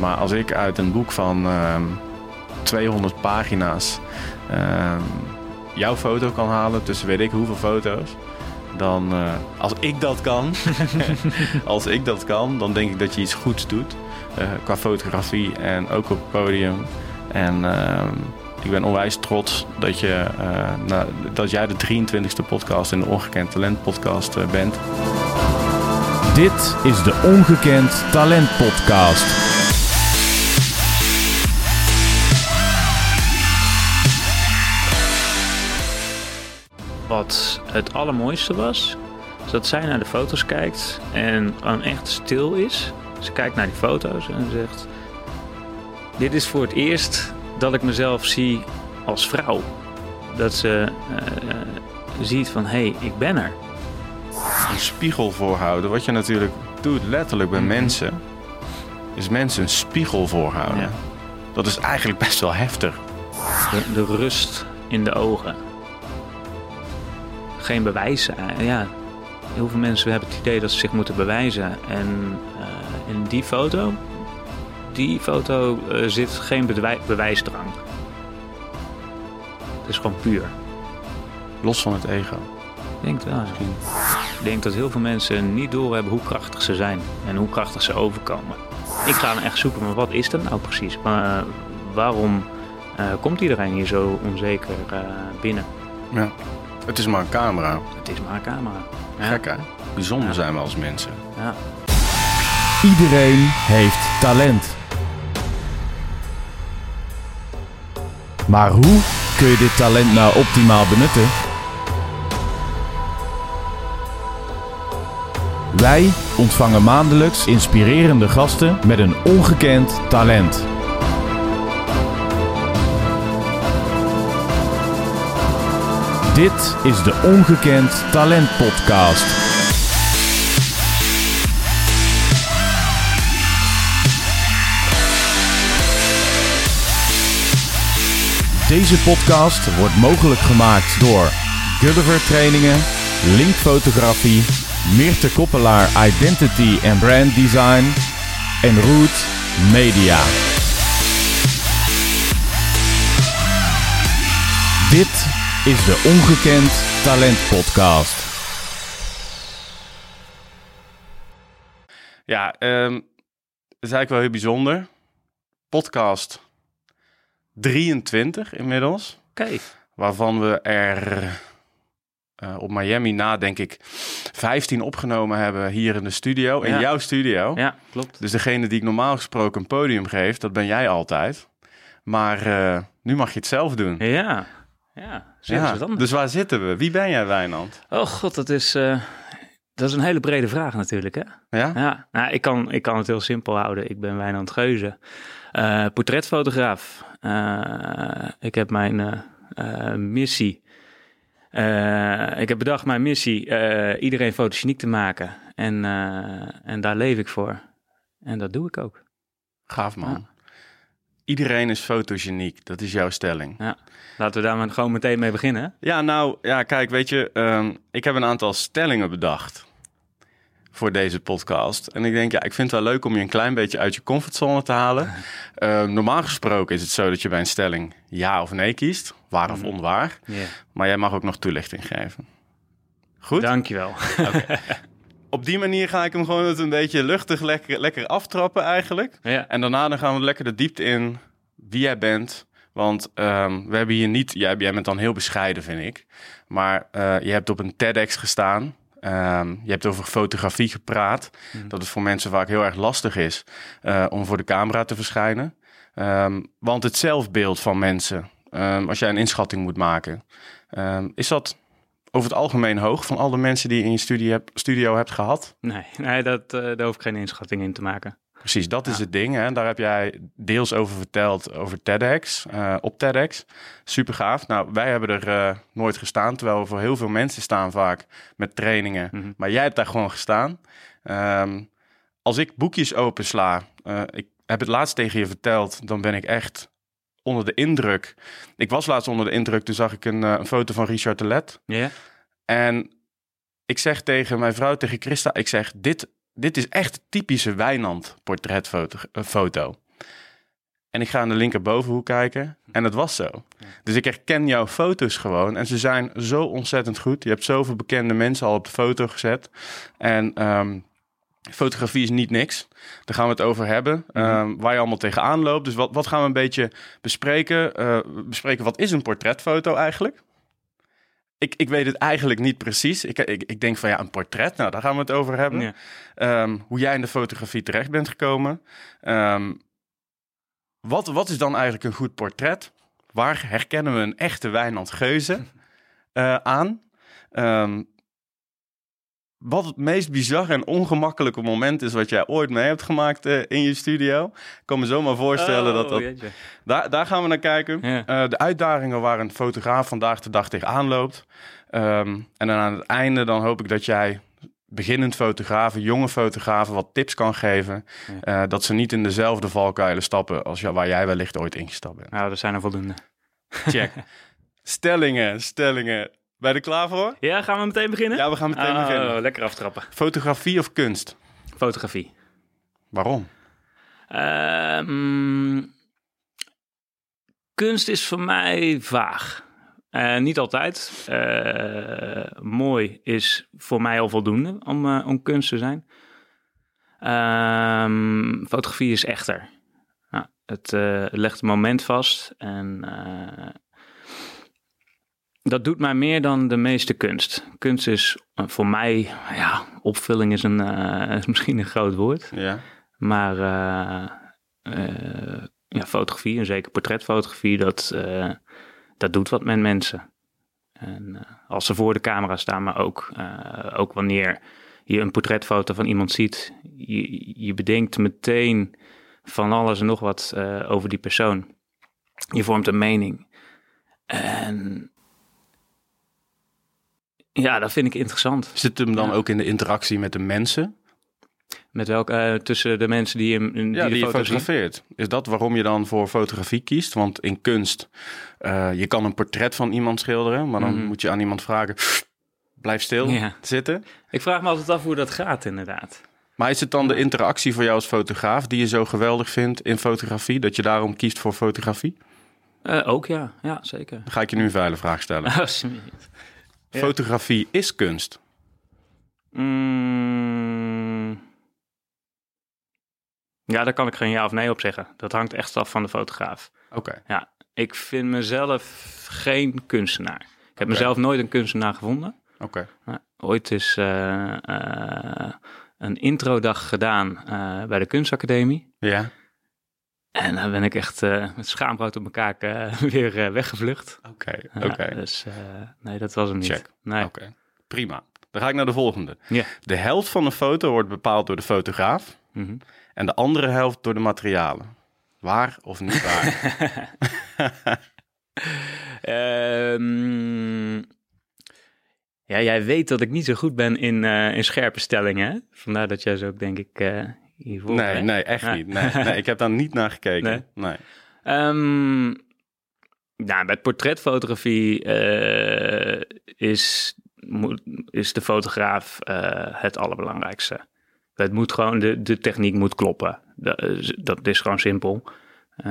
Maar als ik uit een boek van ehm, 200 pagina's ehm, jouw foto kan halen, tussen weet ik hoeveel foto's, dan eh, als ik dat kan, als ik dat kan, dan denk ik dat je iets goeds doet eh, qua fotografie en ook op het podium. En ehm, ik ben onwijs trots dat, je, eh, dat jij de 23e podcast in de Ongekend Talent podcast bent. Dit is de Ongekend Talent Podcast. Wat het allermooiste was, is dat zij naar de foto's kijkt en gewoon echt stil is. Ze kijkt naar die foto's en zegt: Dit is voor het eerst dat ik mezelf zie als vrouw. Dat ze eh, ziet van hé, hey, ik ben er. Een spiegel voorhouden, wat je natuurlijk doet letterlijk bij Mhm. mensen, is mensen een spiegel voorhouden. Ja. Dat is eigenlijk best wel heftig. De, de rust in de ogen. Geen bewijzen. eh, Ja, heel veel mensen hebben het idee dat ze zich moeten bewijzen. En eh, in die foto, die foto eh, zit geen bedwij- bewijsdrang. Het is gewoon puur. Los van het ego. Ik denk wel. ja. Ik denk dat heel veel mensen niet doorhebben hoe krachtig ze zijn en hoe krachtig ze overkomen. Ik ga dan echt zoeken, maar wat is dat nou precies? Maar, waarom komt iedereen hier zo onzeker binnen? Ja. Het is maar een camera. Het is maar een camera. Ja. Gek hè? Bijzonder Ja. zijn we als mensen. Ja. Iedereen heeft talent. Maar hoe kun je dit talent nou optimaal benutten? Wij ontvangen maandelijks inspirerende gasten met een ongekend talent. Dit is de Ongekend Talent Podcast. Deze podcast wordt mogelijk gemaakt door Gulliver Trainingen, Link Fotografie, Meerte Koppelaar Identity en Brand Design en Root Media. Dit is de Ongekend Talent Podcast. Ja, ehm, dat is eigenlijk wel heel bijzonder. Podcast 23 inmiddels. Oké. Waarvan we er eh, op Miami na, denk ik, 15 opgenomen hebben hier in de studio. In Ja. jouw studio. Ja, klopt. Dus degene die ik normaal gesproken een podium geef, dat ben jij altijd. Maar eh, nu mag je het zelf doen. Ja. Ja, Ja. Dus waar zitten we? Wie ben jij, Wijnand? Oh god, dat is, eh, dat is een hele brede vraag natuurlijk, hè? Ja? Ja, nou, ik, kan, ik kan het heel simpel houden. Ik ben Wijnand Geuze, eh, portretfotograaf. Eh, ik heb mijn missie. ik heb bedacht mijn missie iedereen fotogeniek te maken. En, en daar leef ik voor. En dat doe ik ook. Gaaf man. Iedereen is fotogeniek, dat is jouw stelling. Ja. Laten we daar maar gewoon meteen mee beginnen. Ja, nou, ja, kijk, weet je, ehm, ik heb een aantal stellingen bedacht voor deze podcast. En ik denk, ja, ik vind het wel leuk om je een klein beetje uit je comfortzone te halen. Ehm, normaal gesproken is het zo dat je bij een stelling ja of nee kiest, waar of onwaar. Maar jij mag ook nog toelichting geven. Goed? Dankjewel. Op die manier ga ik hem gewoon het een beetje luchtig lekker, lekker aftrappen eigenlijk. ja. En daarna dan gaan we lekker de diepte in wie jij bent. Want ehm, we hebben hier niet... Jij, jij bent dan heel bescheiden, vind ik. Maar eh, je hebt op een TEDx gestaan. Ehm, je hebt over fotografie gepraat. Dat het voor mensen vaak heel erg lastig is eh, om voor de camera te verschijnen. Ehm, want het zelfbeeld van mensen, als jij een inschatting moet maken... is dat over het algemeen hoog van alle mensen die je in je studie hebt, studio hebt gehad? Nee, nee dat, eh, daar hoef ik geen inschatting in te maken. Precies, dat is het ding. Hè? Daar heb jij deels over verteld over TEDx, eh, op TEDx. Super gaaf. Nou, wij hebben er eh, nooit gestaan, terwijl we voor heel veel mensen staan vaak met trainingen. Mhm. Maar jij hebt daar gewoon gestaan. Ehm, als ik boekjes opensla, ik heb het laatst tegen je verteld, dan ben ik echt onder de indruk. Ik was laatst onder de indruk, toen zag ik een, eh, een foto van Richard de Let. Ja? En ik zeg tegen mijn vrouw, tegen Christa, ik zeg, dit, dit is echt typische Wijnand portretfoto. eh, foto. En ik ga in de linkerbovenhoek kijken en het was zo. Dus ik herken jouw foto's gewoon en ze zijn zo ontzettend goed. Je hebt zoveel bekende mensen al op de foto gezet. En ehm, fotografie is niet niks. Daar gaan we het over hebben. ehm, waar je allemaal tegenaan loopt. Dus wat, wat gaan we een beetje bespreken? Eh, bespreken wat is een portretfoto eigenlijk? Ik, ik weet het eigenlijk niet precies. Ik, ik, ik denk van ja, een portret, nou daar gaan we het over hebben. Ja. Ehm, hoe jij in de fotografie terecht bent gekomen. Ehm, wat, wat is dan eigenlijk een goed portret? Waar herkennen we een echte Wijnand Geuze eh, aan? Ehm, wat het meest bizarre en ongemakkelijke moment is wat jij ooit mee hebt gemaakt eh, in je studio. Ik kan me zomaar voorstellen dat Oh, dat... jeetje. Daar, daar gaan we naar kijken. Ja. Eh, de uitdagingen waar een fotograaf vandaag de dag tegenaan loopt. Ehm, en dan aan het einde dan hoop ik dat jij beginnend fotografen, jonge fotografen wat tips kan geven. eh, dat ze niet in dezelfde valkuilen stappen als waar jij wellicht ooit ingestapt bent. Nou, dat zijn er voldoende. Check. stellingen, stellingen. Ben je er klaar voor? Ja, gaan we meteen beginnen? Ja, we gaan meteen Oh, beginnen. lekker aftrappen. Fotografie of kunst? Fotografie. Waarom? Ehm, kunst is voor mij vaag. Eh, niet altijd. Eh, mooi is voor mij al voldoende om, eh, om kunst te zijn. Ehm, fotografie is echter. Nou, het legt een moment vast en dat doet mij meer dan de meeste kunst. Kunst is eh, voor mij, ja, opvulling is, een, eh, is misschien een groot woord. Ja. Maar eh, ja, fotografie, en zeker portretfotografie, dat, dat doet wat met mensen. En als ze voor de camera staan, maar ook, ook wanneer je een portretfoto van iemand ziet, je, je bedenkt meteen van alles en nog wat over die persoon. Je vormt een mening. En ja, dat vind ik interessant. Zit hem dan Ja. ook in de interactie met de mensen Met welke, eh, tussen de mensen die, hem, die, ja, de die je fotografeert? Is dat waarom je dan voor fotografie kiest? Want in kunst, eh, je kan een portret van iemand schilderen, maar dan Mhm. moet je aan iemand vragen, blijf stil Ja. zitten. Ik vraag me altijd af hoe dat gaat, inderdaad. Maar is het dan de interactie voor jou als fotograaf die je zo geweldig vindt in fotografie, dat je daarom kiest voor fotografie? Eh, ook ja, ja zeker. Dan ga ik je nu een vuile vraag stellen. Fotografie is kunst. Mm. Ja, daar kan ik geen ja of nee op zeggen. Dat hangt echt af van de fotograaf. Oké. Ja, ik vind mezelf geen kunstenaar. Ik heb mezelf nooit een kunstenaar gevonden. Oké. Nou, ooit is eh, eh, een introdag gedaan eh, bij de kunstacademie. Ja. En dan ben ik echt eh, met schaamrood op mijn kaak eh, weer eh, weggevlucht. Oké. Oké. Dus nee, dat was hem niet. Check. Nee. Oké. Prima. Dan ga ik naar de volgende. De helft van een foto wordt bepaald door de fotograaf Mhm. en de andere helft door de materialen. Waar of niet waar? Ehm, ja, jij weet dat ik niet zo goed ben in, in scherpe stellingen. Hè? Vandaar dat jij zo ook, denk ik, hiervoor nee, nee, echt Ja. niet. Nee, nee, ik heb daar niet naar gekeken. Nee? Nee. Ehm, nou, bij portretfotografie eh, is, is de fotograaf eh, het allerbelangrijkste. Het moet gewoon, de, de techniek moet kloppen. Dat, is- dat is gewoon simpel. Eh,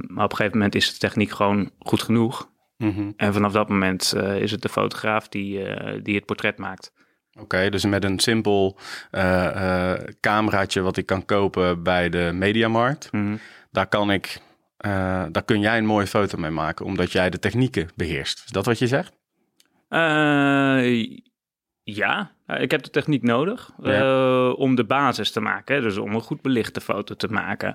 maar op een gegeven moment is de techniek gewoon goed genoeg. Mhm. En vanaf dat moment eh, is het de fotograaf die, eh, die het portret maakt. Oké, dus met een simpel eh, eh, cameraatje wat ik kan kopen bij de Mediamarkt, Mhm. daar kan ik, eh, daar kun jij een mooie foto mee maken, omdat jij de technieken beheerst. Is dat wat je zegt? Ja, ik heb de techniek nodig om de basis te maken. Dus om een goed belichte foto te maken.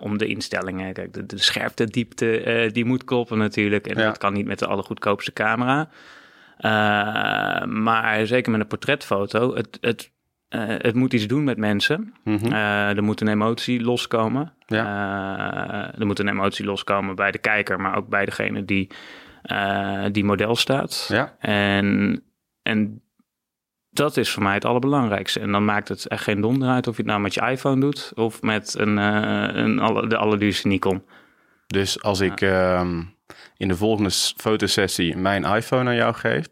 Om de instellingen, kijk, de, de scherpte, diepte, die moet kloppen natuurlijk. En Ja. dat kan niet met de allergoedkoopste camera. Eh, maar zeker met een portretfoto, het, het, eh, het moet iets doen met mensen. Mhm. Eh, er moet een emotie loskomen. Ja. Er moet een emotie loskomen bij de kijker, maar ook bij degene die, die model staat. Ja, En, en dat is voor mij het allerbelangrijkste. En dan maakt het echt geen donder uit of je het nou met je iPhone doet of met een, eh, een alle, de allerduurste Nikon. dus als ik ehm, in de volgende fotosessie mijn iPhone aan jou geef,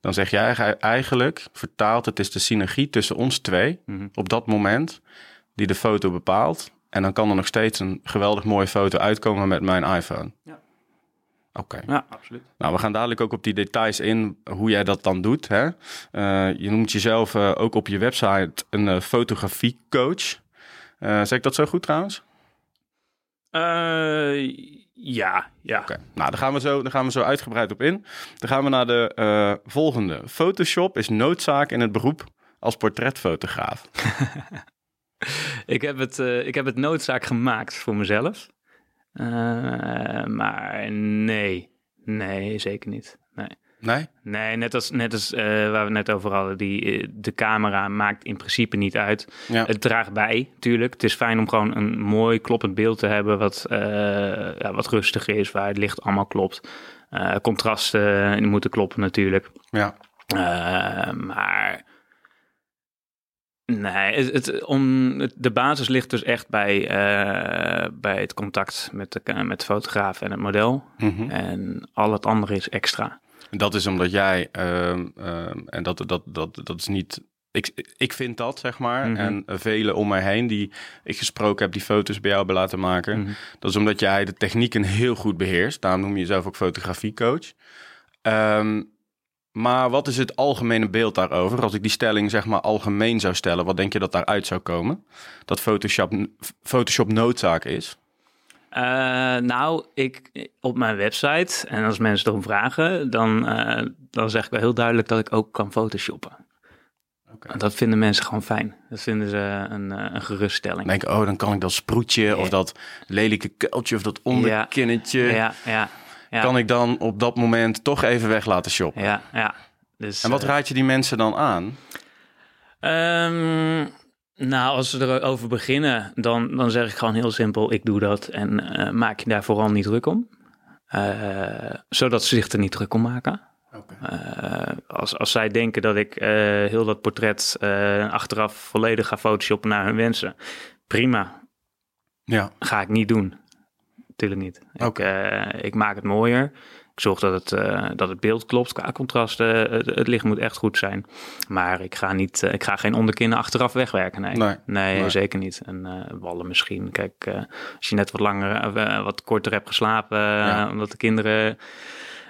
dan zeg jij ge- eigenlijk, vertaald, het is de synergie tussen ons twee Mhm. op dat moment die de foto bepaalt. En dan kan er nog steeds een geweldig mooie foto uitkomen met mijn iPhone. Ja. Oké. Ja, absoluut. Nou, we gaan dadelijk ook op die details in, hoe jij dat dan doet. Hè? Eh, je noemt jezelf eh, ook op je website een uh, fotografiecoach. zeg ik dat zo goed trouwens? Ja, ja. Oké, nou, daar gaan, we zo, daar gaan we zo uitgebreid op in. Dan gaan we naar de volgende. Photoshop is noodzaak in het beroep als portretfotograaf. ik, heb het, ik heb het noodzaak gemaakt voor mezelf. Uh, maar nee, nee, zeker niet. Nee. Nee? Nee, net als, net als uh, waar we net over hadden. Die, eh, de camera maakt in principe niet uit. Ja. Het draagt bij, natuurlijk. Het is fijn om gewoon een mooi kloppend beeld te hebben... wat, uh, ja, wat rustig is, waar het licht allemaal klopt. contrasten moeten kloppen natuurlijk. Ja. maar Nee, het, om, de basis ligt dus echt bij, bij het contact met de, met de fotograaf en het model. Mhm. En al het andere is extra. Dat is omdat jij, uh, uh, en dat, dat, dat, dat is niet ik, ik vind dat, zeg maar. Mm -hmm. En velen om mij heen die ik gesproken heb, die foto's bij jou hebben laten maken. Mm -hmm. Dat is omdat jij de technieken heel goed beheerst. Daarom noem je jezelf ook fotografiecoach. Um, maar wat is het algemene beeld daarover? Als ik die stelling zeg maar algemeen zou stellen, wat denk je dat daaruit zou komen? Dat Photoshop, Photoshop noodzaak is? Uh, nou, ik op mijn website, en als mensen erom vragen, dan, uh, dan zeg ik wel heel duidelijk dat ik ook kan photoshoppen. Okay. Dat vinden mensen gewoon fijn. Dat vinden ze een, eh, een geruststelling. Denk, oh, dan kan ik dat sproetje ja. of dat lelijke kuiltje of dat onderkinnetje. Ja, ja, ja. Kan ik dan op dat moment toch even weg laten shoppen? Ja, ja. Dus, en wat raad je die mensen dan aan? Um, nou, als we erover beginnen, dan, dan zeg ik gewoon heel simpel: ik doe dat en uh, maak je daar vooral niet druk om. Uh, zodat ze zich er niet druk om maken. Okay. Uh, als, als zij denken dat ik heel dat portret achteraf volledig ga photoshoppen naar hun wensen, prima. Ja. Ga ik niet doen. Natuurlijk niet. Okay. Ik, ik maak het mooier. Ik zorg dat het, uh, dat het beeld klopt qua contrasten. Het, het, licht moet echt goed zijn. Maar ik ga, niet, uh, ik ga geen onderkinnen achteraf wegwerken. Nee, nee, nee, nee. zeker niet. En uh, wallen misschien. Kijk, als je net wat langer, wat korter hebt geslapen... Ja. omdat de kinderen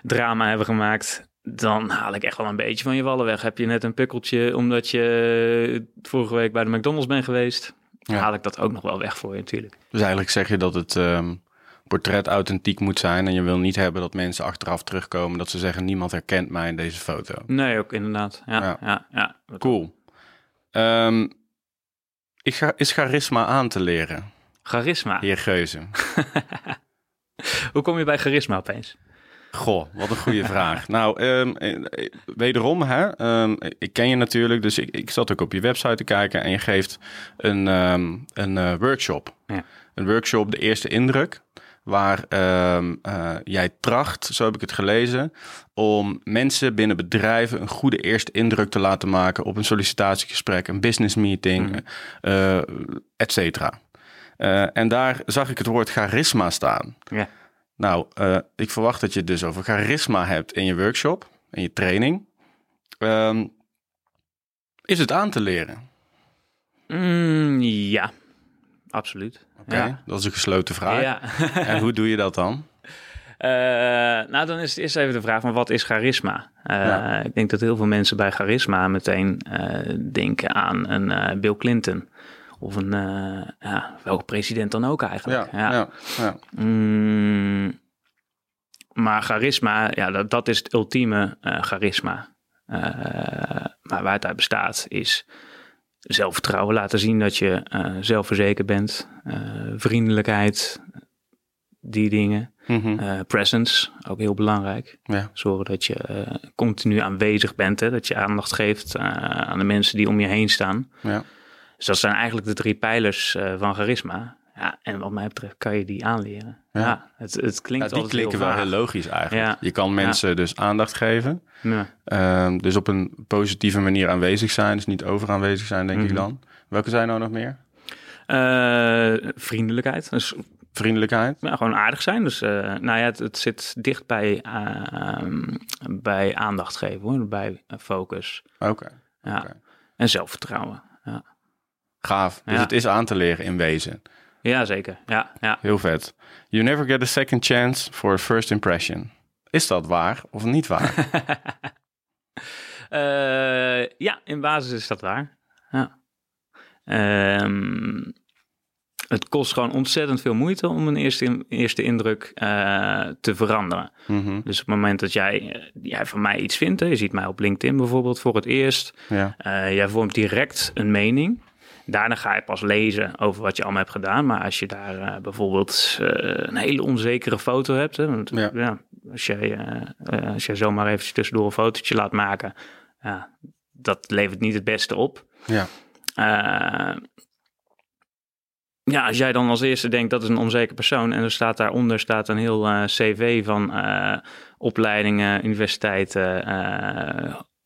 drama hebben gemaakt... dan haal ik echt wel een beetje van je wallen weg. Heb je net een pukkeltje omdat je vorige week bij de McDonald's bent geweest... Ja. haal ik dat ook nog wel weg voor je natuurlijk. Dus eigenlijk zeg je dat het... Um portret authentiek moet zijn. En je wil niet hebben dat mensen achteraf terugkomen dat ze zeggen niemand herkent mij in deze foto. Nee, ook inderdaad. Ja, ja. ja, ja. Cool. Um, is, is charisma aan te leren? Charisma? Heer Geuze. Hoe kom je bij charisma opeens? Goh, wat een goede vraag. Nou, um, wederom, hè, um, ik ken je natuurlijk, dus ik, ik zat ook op je website te kijken en je geeft een, um, een uh, workshop. Ja. Een workshop, de eerste indruk waar uh, uh, jij tracht, zo heb ik het gelezen, om mensen binnen bedrijven een goede eerste indruk te laten maken op een sollicitatiegesprek, een business meeting, mm. et cetera. Uh, en daar zag ik het woord charisma staan. Ja. Nou, ik verwacht dat je het dus over charisma hebt in je workshop, in je training. Um, is het aan te leren? Mm, ja, absoluut. Okay, ja. dat is een gesloten vraag. Ja. en hoe doe je dat dan? Uh, nou, dan is het eerst even de vraag van wat is charisma? Uh, ja. Ik denk dat heel veel mensen bij charisma meteen uh, denken aan een Bill Clinton. Of een, ja, welke president dan ook eigenlijk. Ja, ja. ja, mm, maar charisma, ja, dat, dat is het ultieme charisma. maar waar het uit bestaat is zelfvertrouwen laten zien dat je uh, zelfverzekerd bent, uh, vriendelijkheid, die dingen. Mm -hmm. uh, presence, ook heel belangrijk. Ja. Zorgen dat je continu aanwezig bent, hè, dat je aandacht geeft aan de mensen die om je heen staan. Ja. Dus dat zijn eigenlijk de drie pijlers van charisma. Ja, en wat mij betreft kan je die aanleren. Ja, ja het, het klinkt ja, die klinken heel wel heel logisch eigenlijk. Ja. Je kan mensen dus aandacht geven. Uh, dus op een positieve manier aanwezig zijn. Dus niet over aanwezig zijn, denk mm -hmm. ik dan. Welke zijn nou nog meer? Uh, vriendelijkheid. Dus Vriendelijkheid? Ja, gewoon aardig zijn. Dus uh, nou ja, het, het, zit dicht bij, bij aandacht geven, hoor. bij focus. Oké. Okay. Ja. Okay. En zelfvertrouwen. Ja. Gaaf. Dus het is aan te leren in wezen. Ja, zeker. Ja, ja. Heel vet. You never get a second chance for a first impression. Is dat waar of niet waar? Eh, ja, in basis is dat waar. Ja. Ehm, het kost gewoon ontzettend veel moeite om een eerste, eerste indruk eh, te veranderen. Mhm, Dus op het moment dat jij, eh, jij van mij iets vindt, hè, je ziet mij op LinkedIn bijvoorbeeld voor het eerst, Ja. jij vormt direct een mening. Daarna ga je pas lezen over wat je allemaal hebt gedaan. Maar als je daar eh, bijvoorbeeld eh, een hele onzekere foto hebt. Hè, want, Ja. ja. als, jij, eh, als jij zomaar eventjes tussendoor een fotootje laat maken. Ja, dat levert niet het beste op. Ja. Ja, als jij dan als eerste denkt dat is een onzeker persoon en er staat daaronder staat een heel cv van opleidingen, universiteiten,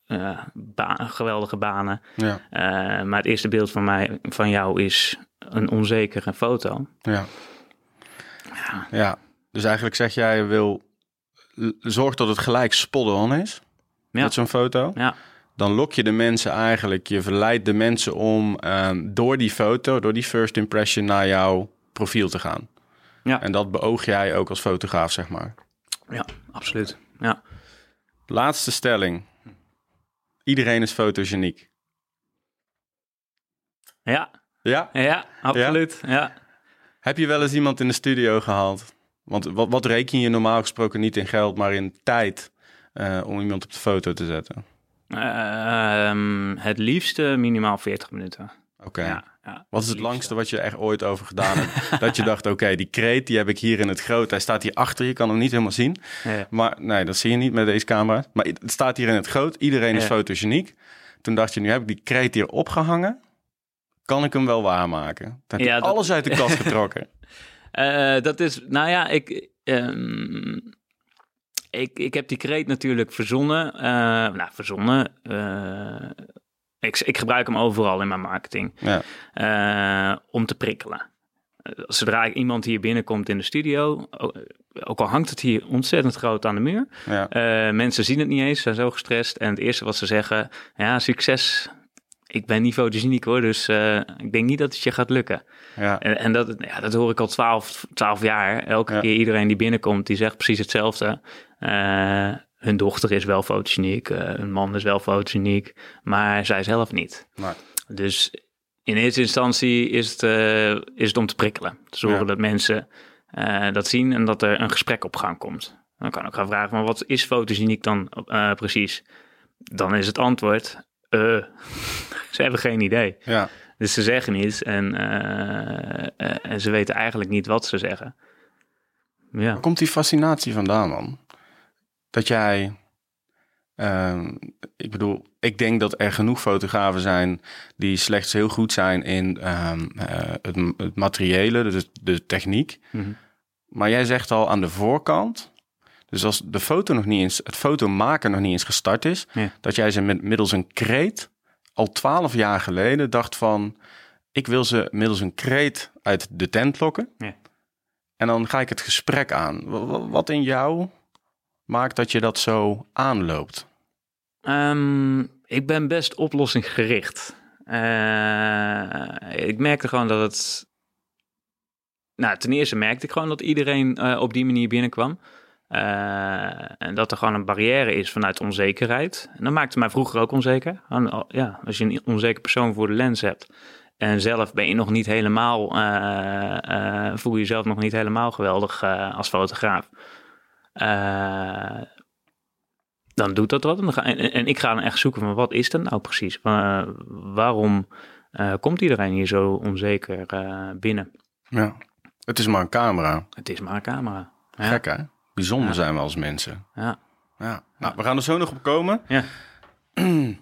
eh, ba- geweldige banen. Ja. Eh, maar het eerste beeld van, mij, van jou is een onzekere foto. Ja. ja. Dus eigenlijk zeg jij, wil zorg dat het gelijk spot on is. Ja. Met zo'n foto. Ja, Dan lok je de mensen eigenlijk, je verleidt de mensen om ehm, door die foto, door die first impression naar jouw profiel te gaan. Ja. En dat beoog jij ook als fotograaf, zeg maar. ja absoluut. Ja. Laatste stelling. Iedereen is fotogeniek. Ja, Ja? ja, absoluut. Ja. Heb je wel eens iemand in de studio gehaald? Want wat, wat reken je normaal gesproken niet in geld, maar in tijd eh, om iemand op de foto te zetten? Ehm, het liefste minimaal 40 minuten. Oké. Ja, ja, Wat is het langste wat je echt ooit over gedaan hebt? dat je dacht, oké, die kreet die heb ik hier in het groot. Hij staat hier achter, je kan hem niet helemaal zien. Ja. Maar nee, dat zie je niet met deze camera. Maar het staat hier in het groot. Iedereen is Ja. fotogeniek. Toen dacht je, nu heb ik die kreet hier opgehangen. Kan ik hem wel waarmaken? Toen heb je dat- alles uit de kast getrokken. Eh, dat is, nou ja, ik, ehm, ik, ik heb die kreet natuurlijk verzonnen. eh, nou, verzonnen. eh, ik, ik gebruik hem overal in mijn marketing. Ja. eh, om te prikkelen. Eh, Zodra iemand hier binnenkomt in de studio, o- ook al hangt het hier ontzettend groot aan de muur, Ja. eh, mensen zien het niet eens, zijn zo gestrest. En het eerste wat ze zeggen, ja, succes. Ik ben niet fotogeniek hoor, dus eh, ik denk niet dat het je gaat lukken. Ja. En, en dat, ja, dat hoor ik al 12, 12 jaar. Elke Ja. keer iedereen die binnenkomt, die zegt precies hetzelfde. Eh, hun dochter is wel fotogeniek, eh hun man is wel fotogeniek, maar zij zelf niet. Maar, Dus in eerste instantie is het, eh, is het om te prikkelen. Te zorgen Ja. dat mensen eh, dat zien en dat er een gesprek op gang komt. Dan kan ik gaan vragen, maar wat is fotogeniek dan precies? Dan is het antwoord, ze hebben geen idee. ja. Dus ze zeggen iets en, eh, en ze weten eigenlijk niet wat ze zeggen. Ja, Waar komt die fascinatie vandaan, man? Dat jij... ehm, ik bedoel, ik denk dat er genoeg fotografen zijn die slechts heel goed zijn in ehm, eh, het, het materiële, dus de techniek. Mhm. Maar jij zegt al aan de voorkant, dus als de foto nog niet eens, het fotomaken nog niet eens gestart is, Ja. dat jij ze met middels een kreet al twaalf jaar geleden dacht van, ik wil ze middels een kreet uit de tent lokken. Ja. En dan ga ik het gesprek aan. Wa- wa- Wat in jou maakt dat je dat zo aanloopt? Ehm, ik ben best oplossingsgericht. Eh, ik merkte gewoon dat het. Nou, ten eerste merkte ik gewoon dat iedereen eh, op die manier binnenkwam. Eh, en dat er gewoon een barrière is vanuit onzekerheid. En dat maakte mij vroeger ook onzeker. Al- Ja, als je een onzeker persoon voor de lens hebt. En zelf ben je nog niet helemaal. voel je jezelf nog niet helemaal geweldig als fotograaf. Eh, dan doet dat wat. En, dan ga, en, en ik ga dan echt zoeken van wat is dat nou precies? Wa- waarom eh, komt iedereen hier zo onzeker eh, binnen? Ja. Het is maar een camera. Het is maar een camera. Ja, Gek hè? Bijzonder Ja. zijn we als mensen. ja. Ja. Nou, we gaan er zo nog op komen. Ja.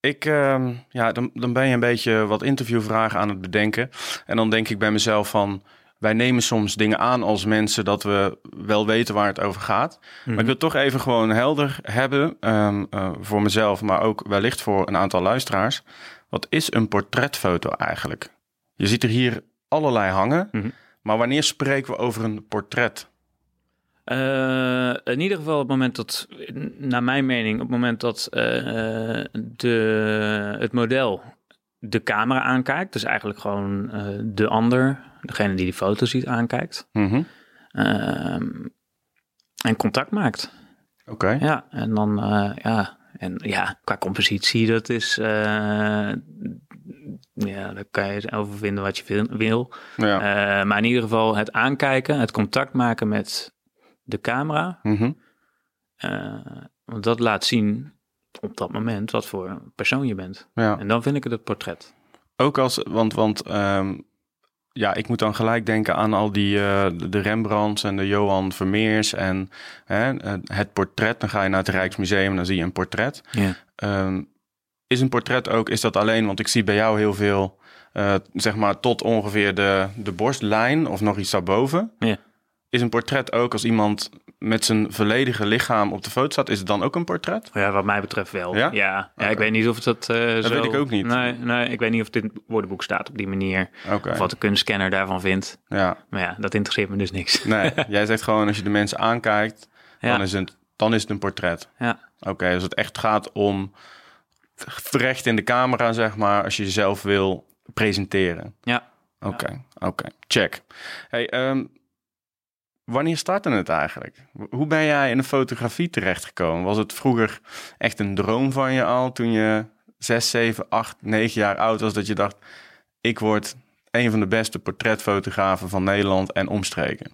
Ik, ehm, ja, dan, dan ben je een beetje wat interviewvragen aan het bedenken. En dan denk ik bij mezelf van, wij nemen soms dingen aan als mensen dat we wel weten waar het over gaat. Maar ik wil toch even gewoon helder hebben ehm, eh, voor mezelf, maar ook wellicht voor een aantal luisteraars. Wat is een portretfoto eigenlijk? Je ziet er hier allerlei hangen, Mhm. maar wanneer spreken we over een portret? Eh, in ieder geval op het moment dat, naar mijn mening, op het moment dat eh, de, het model de camera aankijkt. Dus eigenlijk gewoon eh, de ander, degene die die foto ziet, aankijkt. Mhm. Ehm, en contact maakt. Oké. Ja, en dan, eh, ja, en ja, qua compositie, dat is, eh, ja, daar kan je over vinden wat je wil. Ja. Maar in ieder geval het aankijken, het contact maken met de camera. Eh, want dat laat zien op dat moment wat voor persoon je bent. ja. En dan vind ik het het portret. Ook als, want, want ehm, ja, ik moet dan gelijk denken aan al die, eh, de Rembrandts en de Johan Vermeers en hè, het portret. Dan ga je naar het Rijksmuseum en dan zie je een portret. Ja. Ehm, is een portret ook, is dat alleen, want ik zie bij jou heel veel, eh, zeg maar tot ongeveer de, de borstlijn of nog iets daarboven. Ja. Is een portret ook als iemand met zijn volledige lichaam op de foto staat, is het dan ook een portret? Ja, wat mij betreft wel. Ja? Ja, ik weet niet of dat eh Dat zo... weet ik ook niet. Nee, nee, ik weet niet of dit woordenboek staat op die manier. Of wat de kunstscanner daarvan vindt. Ja. Maar ja, dat interesseert me dus niks. Nee, jij zegt gewoon als je de mensen aankijkt, Ja. dan, is het, dan is het een portret. Ja, Oké, als het echt gaat om terecht in de camera, zeg maar, als je jezelf wil presenteren. ja. Oké, oké, check. Hey, ehm, wanneer startte het eigenlijk? Hoe ben jij in de fotografie terechtgekomen? Was het vroeger echt een droom van je al toen je 6, 7, 8, 9 jaar oud was dat je dacht, ik word een van de beste portretfotografen van Nederland en omstreken?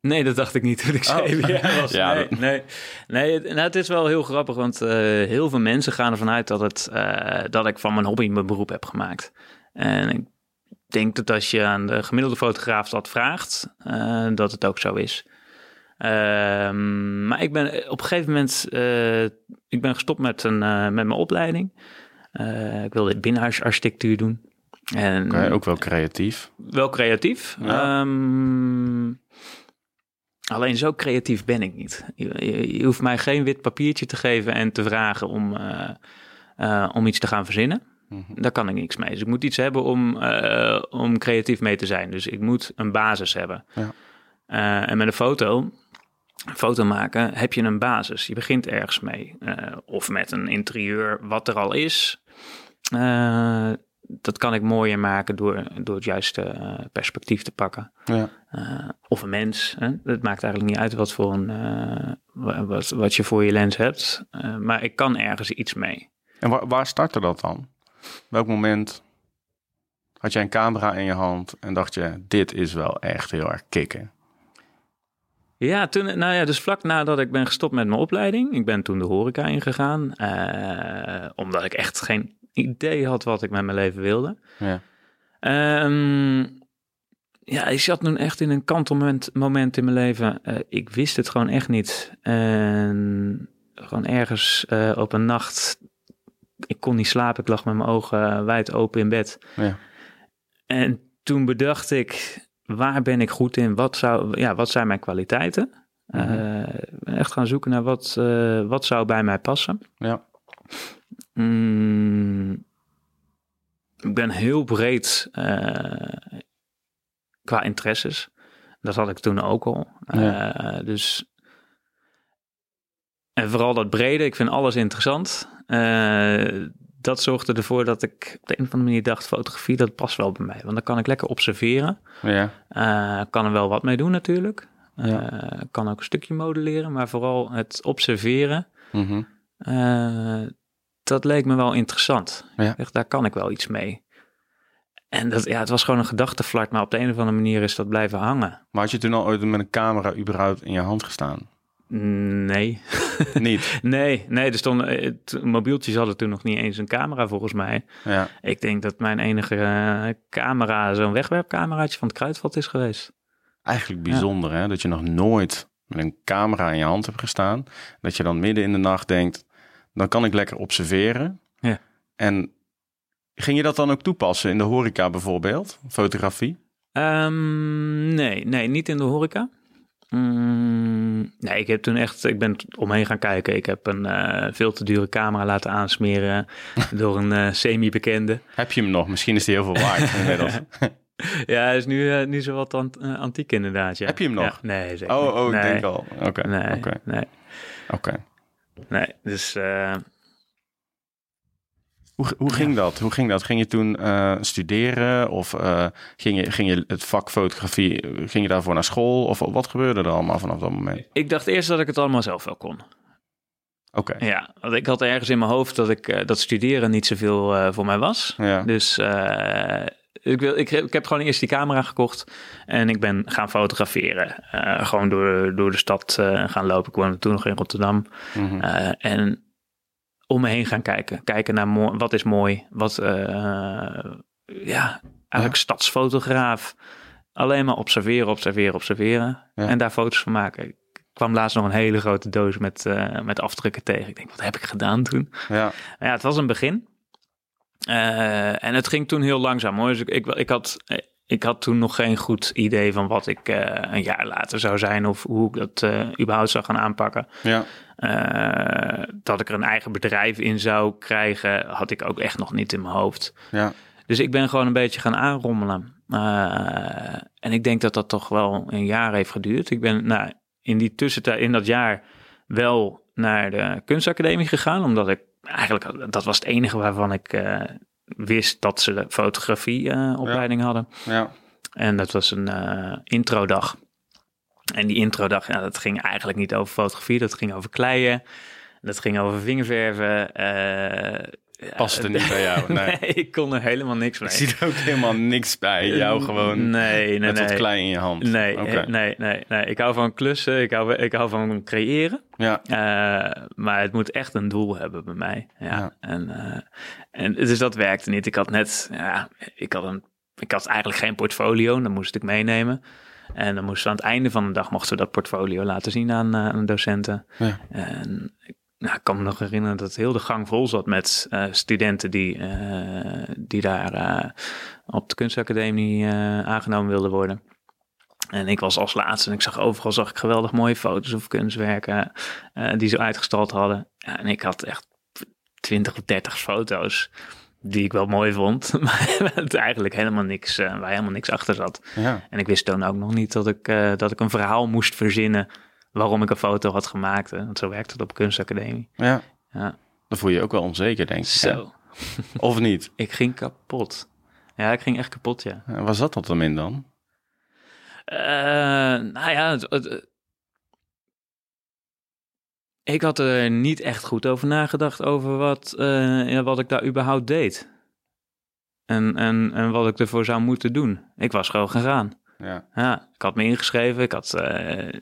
Nee, dat dacht ik niet toen ik Oh. zeven jaar was. Ja, nee, dat- nee, nee het, nou, het is wel heel grappig, want eh, heel veel mensen gaan ervan uit dat, het, eh, dat ik van mijn hobby mijn beroep heb gemaakt. En ik denk dat als je aan de gemiddelde fotograaf dat vraagt, eh, dat het ook zo is. Ehm, maar ik ben op een gegeven moment eh, ik ben gestopt met, een, eh, met mijn opleiding. Ik wilde binnenhuisarchitectuur doen. En Oké, ook wel creatief. wel creatief. Ja. Ehm, alleen zo creatief ben ik niet. Je, je- je hoeft mij geen wit papiertje te geven en te vragen om, om iets te gaan verzinnen. Mhm. Daar kan ik niks mee. Dus ik moet iets hebben om, eh, om creatief mee te zijn. Dus ik moet een basis hebben. Ja. Eh, en met een foto, een foto maken, heb je een basis. Je begint ergens mee. Eh, of met een interieur wat er al is. Dat kan ik mooier maken door, door het juiste perspectief te pakken. Ja. Of een mens. Hè? Het maakt eigenlijk niet uit wat, voor een, wa- wat, wat je voor je lens hebt. Maar ik kan ergens iets mee. En waar, waar startte dat dan? Welk moment had jij een camera in je hand en dacht je, dit is wel echt heel erg kicken? Ja, toen, nou ja, dus vlak nadat ik ben gestopt met mijn opleiding. Ik ben toen de horeca ingegaan. eh, omdat ik echt geen idee had wat ik met mijn leven wilde. Ja. Ehm, ja, ik zat toen echt in een kantelmoment moment in mijn leven. Eh, ik wist het gewoon echt niet. En gewoon ergens eh, op een nacht... Ik kon niet slapen, ik lag met mijn ogen wijd open in bed. Ja. En toen bedacht ik, waar ben ik goed in? Wat, zou, ja, wat zijn mijn kwaliteiten? Mhm. Eh, echt gaan zoeken naar wat, eh, wat zou bij mij passen. Ja. Mm, ik ben heel breed eh, qua interesses. Dat had ik toen ook al. Ja. Eh, dus. En vooral dat brede, ik vind alles interessant. Eh, dat zorgde ervoor dat ik op de een of andere manier dacht: fotografie, dat past wel bij mij. Want dan kan ik lekker observeren. Ja. Eh, kan er wel wat mee doen, natuurlijk. Ja. Eh, kan ook een stukje modelleren, maar vooral het observeren. Mhm. Dat leek me wel interessant. Ja. Daar kan ik wel iets mee. En dat, ja, het was gewoon een gedachtenflart, maar op de een of andere manier is dat blijven hangen. Maar had je toen al ooit met een camera überhaupt in je hand gestaan? Nee, Niet. nee, nee. Er stonden, eh, t- mobieltjes hadden toen nog niet eens een camera volgens mij. Ja. Ik denk dat mijn enige eh, camera zo'n wegwerpcameraatje van het Kruidvat is geweest. Eigenlijk bijzonder hè, dat je nog nooit met een camera in je hand hebt gestaan. Dat je dan midden in de nacht denkt, dan kan ik lekker observeren. Ja. En ging je dat dan ook toepassen in de horeca bijvoorbeeld? Fotografie? Ehm, nee, nee, niet in de horeca. Mm, nee, ik heb toen echt, ik ben omheen gaan kijken. Ik heb een eh, veel te dure camera laten aansmeren door een eh, semi-bekende. Heb je hem nog? Misschien is die heel veel waard inmiddels. Ja, hij is nu, eh, nu zo wat ant- antiek inderdaad. Ja. Heb je hem nog? Ja, nee, zeker Oh, oh, ik nee, denk al. Oké, Nee, oké. nee, oké. nee. Dus, Hoe, hoe ging dat? Hoe ging dat? Ging je toen eh, studeren of eh, ging, je, ging je het vak fotografie, ging je daarvoor naar school? Of wat gebeurde er allemaal vanaf dat moment? Ik dacht eerst dat ik het allemaal zelf wel kon. Oké, Ja, want ik had ergens in mijn hoofd dat ik eh, dat studeren niet zoveel voor mij was. ja. Dus ik, wil, ik, ik heb gewoon eerst die camera gekocht en ik ben gaan fotograferen. Gewoon door, door de stad gaan lopen. Ik woonde toen nog in Rotterdam. Mhm. En om me heen gaan kijken. Kijken naar mooi, wat is mooi. Wat, eh, ja, eigenlijk stadsfotograaf. Alleen maar observeren, observeren, observeren. Ja. En daar foto's van maken. Ik kwam laatst nog een hele grote doos met, eh, met afdrukken tegen. Ik denk, wat heb ik gedaan toen? ja. Ja, het was een begin. Eh, en het ging toen heel langzaam hoor. Dus ik, ik, ik, had, ik had toen nog geen goed idee van wat ik een jaar later zou zijn of hoe ik dat überhaupt zou gaan aanpakken. ja. Eh, dat ik er een eigen bedrijf in zou krijgen, had ik ook echt nog niet in mijn hoofd. ja. Dus ik ben gewoon een beetje gaan aanrommelen. Eh, en ik denk dat dat toch wel een jaar heeft geduurd. Ik ben nou, in die tussentijd, in dat jaar, wel naar de kunstacademie gegaan. Omdat ik eigenlijk, dat was het enige waarvan ik eh, wist dat ze de fotografieopleiding opleiding hadden. ja. En dat was een introdag. En die introdag, ja, dat ging eigenlijk niet over fotografie. Dat ging over kleien. Dat ging over vingerverven. eh, ja, Paste niet bij jou. Nee. ik kon er helemaal niks mee. Ik zie er ook helemaal niks bij. Jou gewoon Nee, nee, met nee. wat klei in je hand. Nee, eh, nee, nee, nee. Ik hou van klussen. Ik hou, ik hou van creëren. Ja, Eh, maar het moet echt een doel hebben bij mij. Ja. Ja. En, eh, en dus dat werkte niet. Ik had net, ja, ik had, een, ik had eigenlijk geen portfolio. Dat moest ik meenemen. En dan moesten we aan het einde van de dag mochten we dat portfolio laten zien aan, aan de Ja. En ik, nou, ik kan me nog herinneren dat heel de gang vol zat met eh, studenten die, eh, die daar op de kunstacademie aangenomen wilden worden. En ik was als laatste en ik zag overal zag ik geweldig mooie foto's of kunstwerken die ze uitgestald hadden. Ja, en ik had echt 20 of 30 foto's die ik wel mooi vond, maar het eigenlijk helemaal niks, eh, waar helemaal niks achter zat. ja. En ik wist toen ook nog niet dat ik, eh, dat ik een verhaal moest verzinnen waarom ik een foto had gemaakt. Hè. Want zo werkt het op de kunstacademie. ja. Ja. Dan voel je je ook wel onzeker, denk ik. Zo, Of niet? ik ging kapot. Ja, ik ging echt kapot, ja. Eh, Waar zat dat dan in dan? Eh, nou ja, het- het- ik had er niet echt goed over nagedacht over wat, eh, ja, wat ik daar überhaupt deed. En, en, en wat ik ervoor zou moeten doen. Ik was gewoon gegaan. Ja, Ja, ik had me ingeschreven. Ik had eh,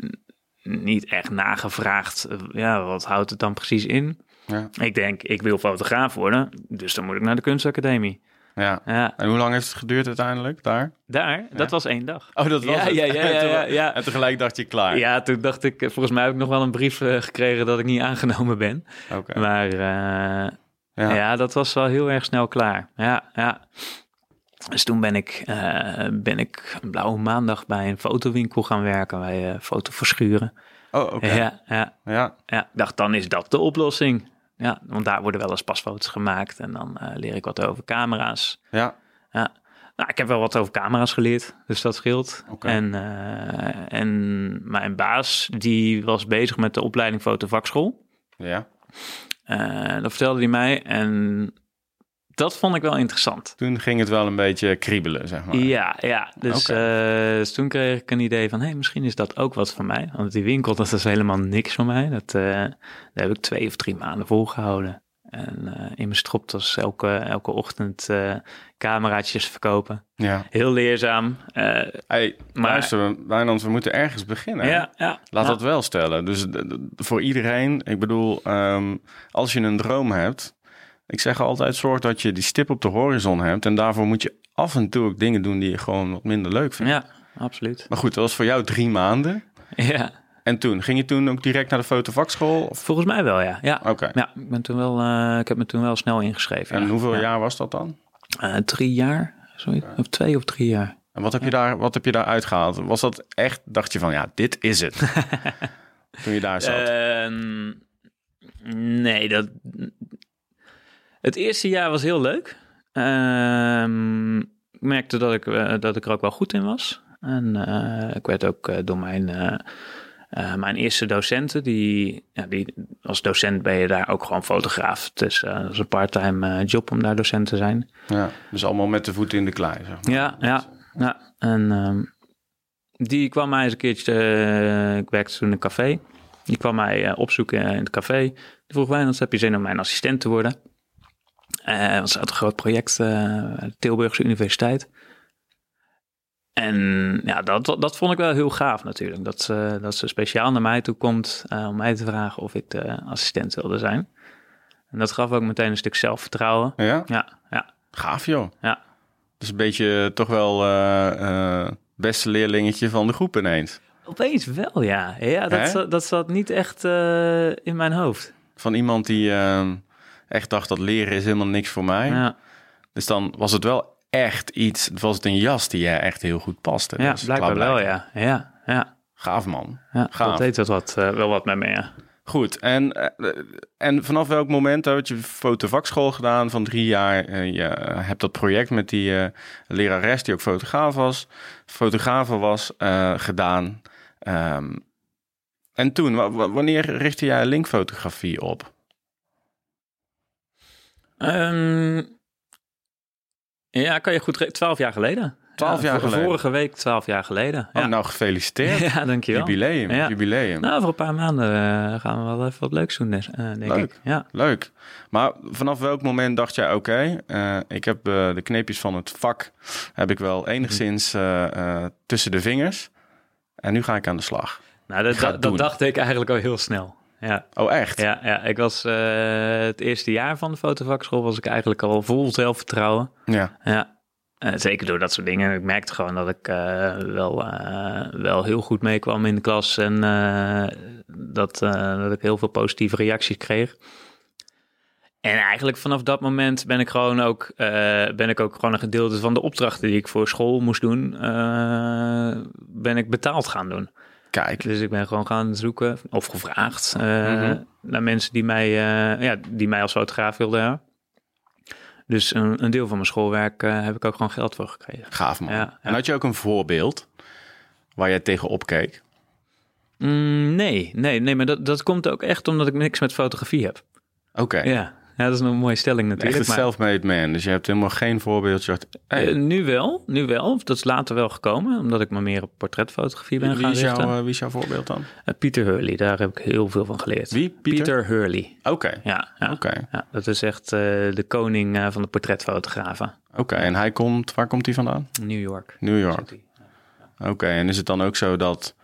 niet echt nagevraagd. eh, ja, wat houdt het dan precies in? ja, Ik denk, ik wil fotograaf worden. Dus dan moet ik naar de kunstacademie. Ja. Ja, En hoe lang heeft het geduurd uiteindelijk daar? daar, dat was één dag. Oh, dat was Ja, het. ja, ja, En ja, ja, ja. En tegelijk dacht je klaar. Ja, toen dacht ik, eh, volgens mij heb ik nog wel een brief eh, gekregen dat ik niet aangenomen ben. Oké. Maar eh, Ja. ja. dat was wel heel erg snel klaar. Ja, ja. Dus toen ben ik, ben ik een blauwe maandag bij een fotowinkel gaan werken. Bij uh, fotoverschuren. Oh, oké. Ja, ja, Ja. ja. Ik dacht, dan is dat de oplossing. Ja, want daar worden wel eens pasfoto's gemaakt. En dan eh, leer ik wat over camera's. Ja. Ja. Nou, ik heb wel wat over camera's geleerd, dus dat scheelt. En, eh, en mijn baas, die was bezig met de opleiding fotovakschool. Ja. Eh, dat vertelde hij mij en dat vond ik wel interessant. Toen ging het wel een beetje kriebelen, zeg maar. Ja, ja. Dus, eh, dus toen kreeg ik een idee van, hé, hey, misschien is dat ook wat voor mij. Want die winkel, dat is helemaal niks voor mij. Dat, eh, daar heb ik twee of drie maanden volgehouden. En eh, in mijn stropdas elke, elke ochtend cameraatjes verkopen. Ja. Heel leerzaam. Hey, Maar- luister, Wijnand, we moeten ergens beginnen. ja, ja. Laat Nou, dat wel stellen. Dus voor iedereen, ik bedoel, ehm, als je een droom hebt, ik zeg altijd, zorg dat je die stip op de horizon hebt. En daarvoor moet je af en toe ook dingen doen die je gewoon wat minder leuk vindt. Ja, absoluut. Maar goed, dat was voor jou drie maanden. Ja, En toen, ging je toen ook direct naar de fotovakschool? Of? volgens mij wel, ja. Ja, Oké. ja ik, ben toen wel, eh, ik heb me toen wel snel ingeschreven. En ja. hoeveel Ja. jaar was dat dan? Eh, drie jaar, zoiets. Of twee of drie jaar. En wat heb, je daar, wat heb je daar uitgehaald? Was dat echt, dacht je van, ja, dit is het. toen je daar zat. Ehm, nee, dat... Het eerste jaar was heel leuk. Ehm, ik merkte dat ik, eh, dat ik er ook wel goed in was. En eh, ik werd ook eh, door mijn mijn eerste docenten, die, ja, die, als docent ben je daar ook gewoon fotograaf. Het is, dat is een parttime job om daar docent te zijn. Ja, dus allemaal met de voeten in de klei. Zeg maar. Ja, ja, ja. En ehm, die kwam mij eens een keertje, ik werkte toen in een café. Die kwam mij opzoeken in het café. Die vroeg, Wijnands, heb je zin om mijn assistent te worden? Dat was een groot project, eh, Tilburgse Universiteit. En ja, dat, dat vond ik wel heel gaaf natuurlijk. Dat, ze dat ze speciaal naar mij toe komt eh, om mij te vragen of ik de assistent wilde zijn. En dat gaf ook meteen een stuk zelfvertrouwen. Ja? Ja, ja, Gaaf joh. ja. Dus een beetje toch wel beste leerlingetje van de groep ineens. Opeens wel, ja. Ja, dat, zat, dat zat niet echt in mijn hoofd. Van iemand die eh, echt dacht dat leren is helemaal niks voor mij. Ja, Dus dan was het wel echt iets, was het een jas die jij echt heel goed paste. ja Dus blijkbaar wel, ja. Ja, ja. Gaaf man. ja Gaaf. dat deed dat wat, eh, wel wat met me, ja. Goed, en, eh, en vanaf welk moment had je fotovakschool gedaan van drie jaar? Eh, je hebt dat project met die lerares die ook fotograaf was, fotografe was, gedaan. Ehm, en toen, wa- wa- wanneer richtte jij linkfotografie op? Ehm, ja, kan je goed... Twaalf jaar geleden. 12 Ja, jaar geleden? Vorige week, twaalf jaar geleden. Oh, Ja, nou gefeliciteerd. ja dankjewel. Jubileum, Ja. jubileum. Nou, voor een paar maanden eh, gaan we wel even wat leuks doen, eh, denk Leuk. ik. Ja. Leuk. Maar vanaf welk moment dacht jij, oké, eh, ik heb de kneepjes van het vak, heb ik wel enigszins eh, tussen de vingers. En nu ga ik aan de slag. Nou, dat, dat dacht ik eigenlijk al heel snel. Ja, Oh, echt? ja, ja. ik was eh, het eerste jaar van de fotovakschool was ik eigenlijk al vol zelfvertrouwen. Ja. Ja, eh, zeker door dat soort dingen. Ik merkte gewoon dat ik eh, wel, wel heel goed meekwam in de klas en dat, dat ik heel veel positieve reacties kreeg. En eigenlijk vanaf dat moment ben ik gewoon ook, ben ik ook gewoon een gedeelte van de opdrachten die ik voor school moest doen, ben ik betaald gaan doen. Kijk, Dus ik ben gewoon gaan zoeken of gevraagd eh, Mhm. naar mensen die mij, eh, ja, die mij als fotograaf wilden hebben. Dus een, een deel van mijn schoolwerk eh, heb ik ook gewoon geld voor gekregen. gaaf man. Ja, ja. En had je ook een voorbeeld waar jij tegenop keek? Mm, nee, nee, nee, maar dat, dat komt ook echt omdat ik niks met fotografie heb. Oké, Ja, ja dat is een mooie stelling echt natuurlijk. een maar, self-made man. Dus je hebt helemaal geen voorbeeldje. Hey, eh, nu wel, nu wel. Dat is later wel gekomen, omdat ik me meer op portretfotografie ben wie, gaan is richten. jouw, eh, wie is jouw voorbeeld dan? Eh, Pieter Hurley, daar heb ik heel veel van geleerd. Wie? Pieter? Hurley. Oké, Ja, ja. oké. ja, dat is echt de koning van de portretfotografen. Oké, en hij komt, waar komt hij vandaan? New York. New York. Oké, en is het dan ook zo dat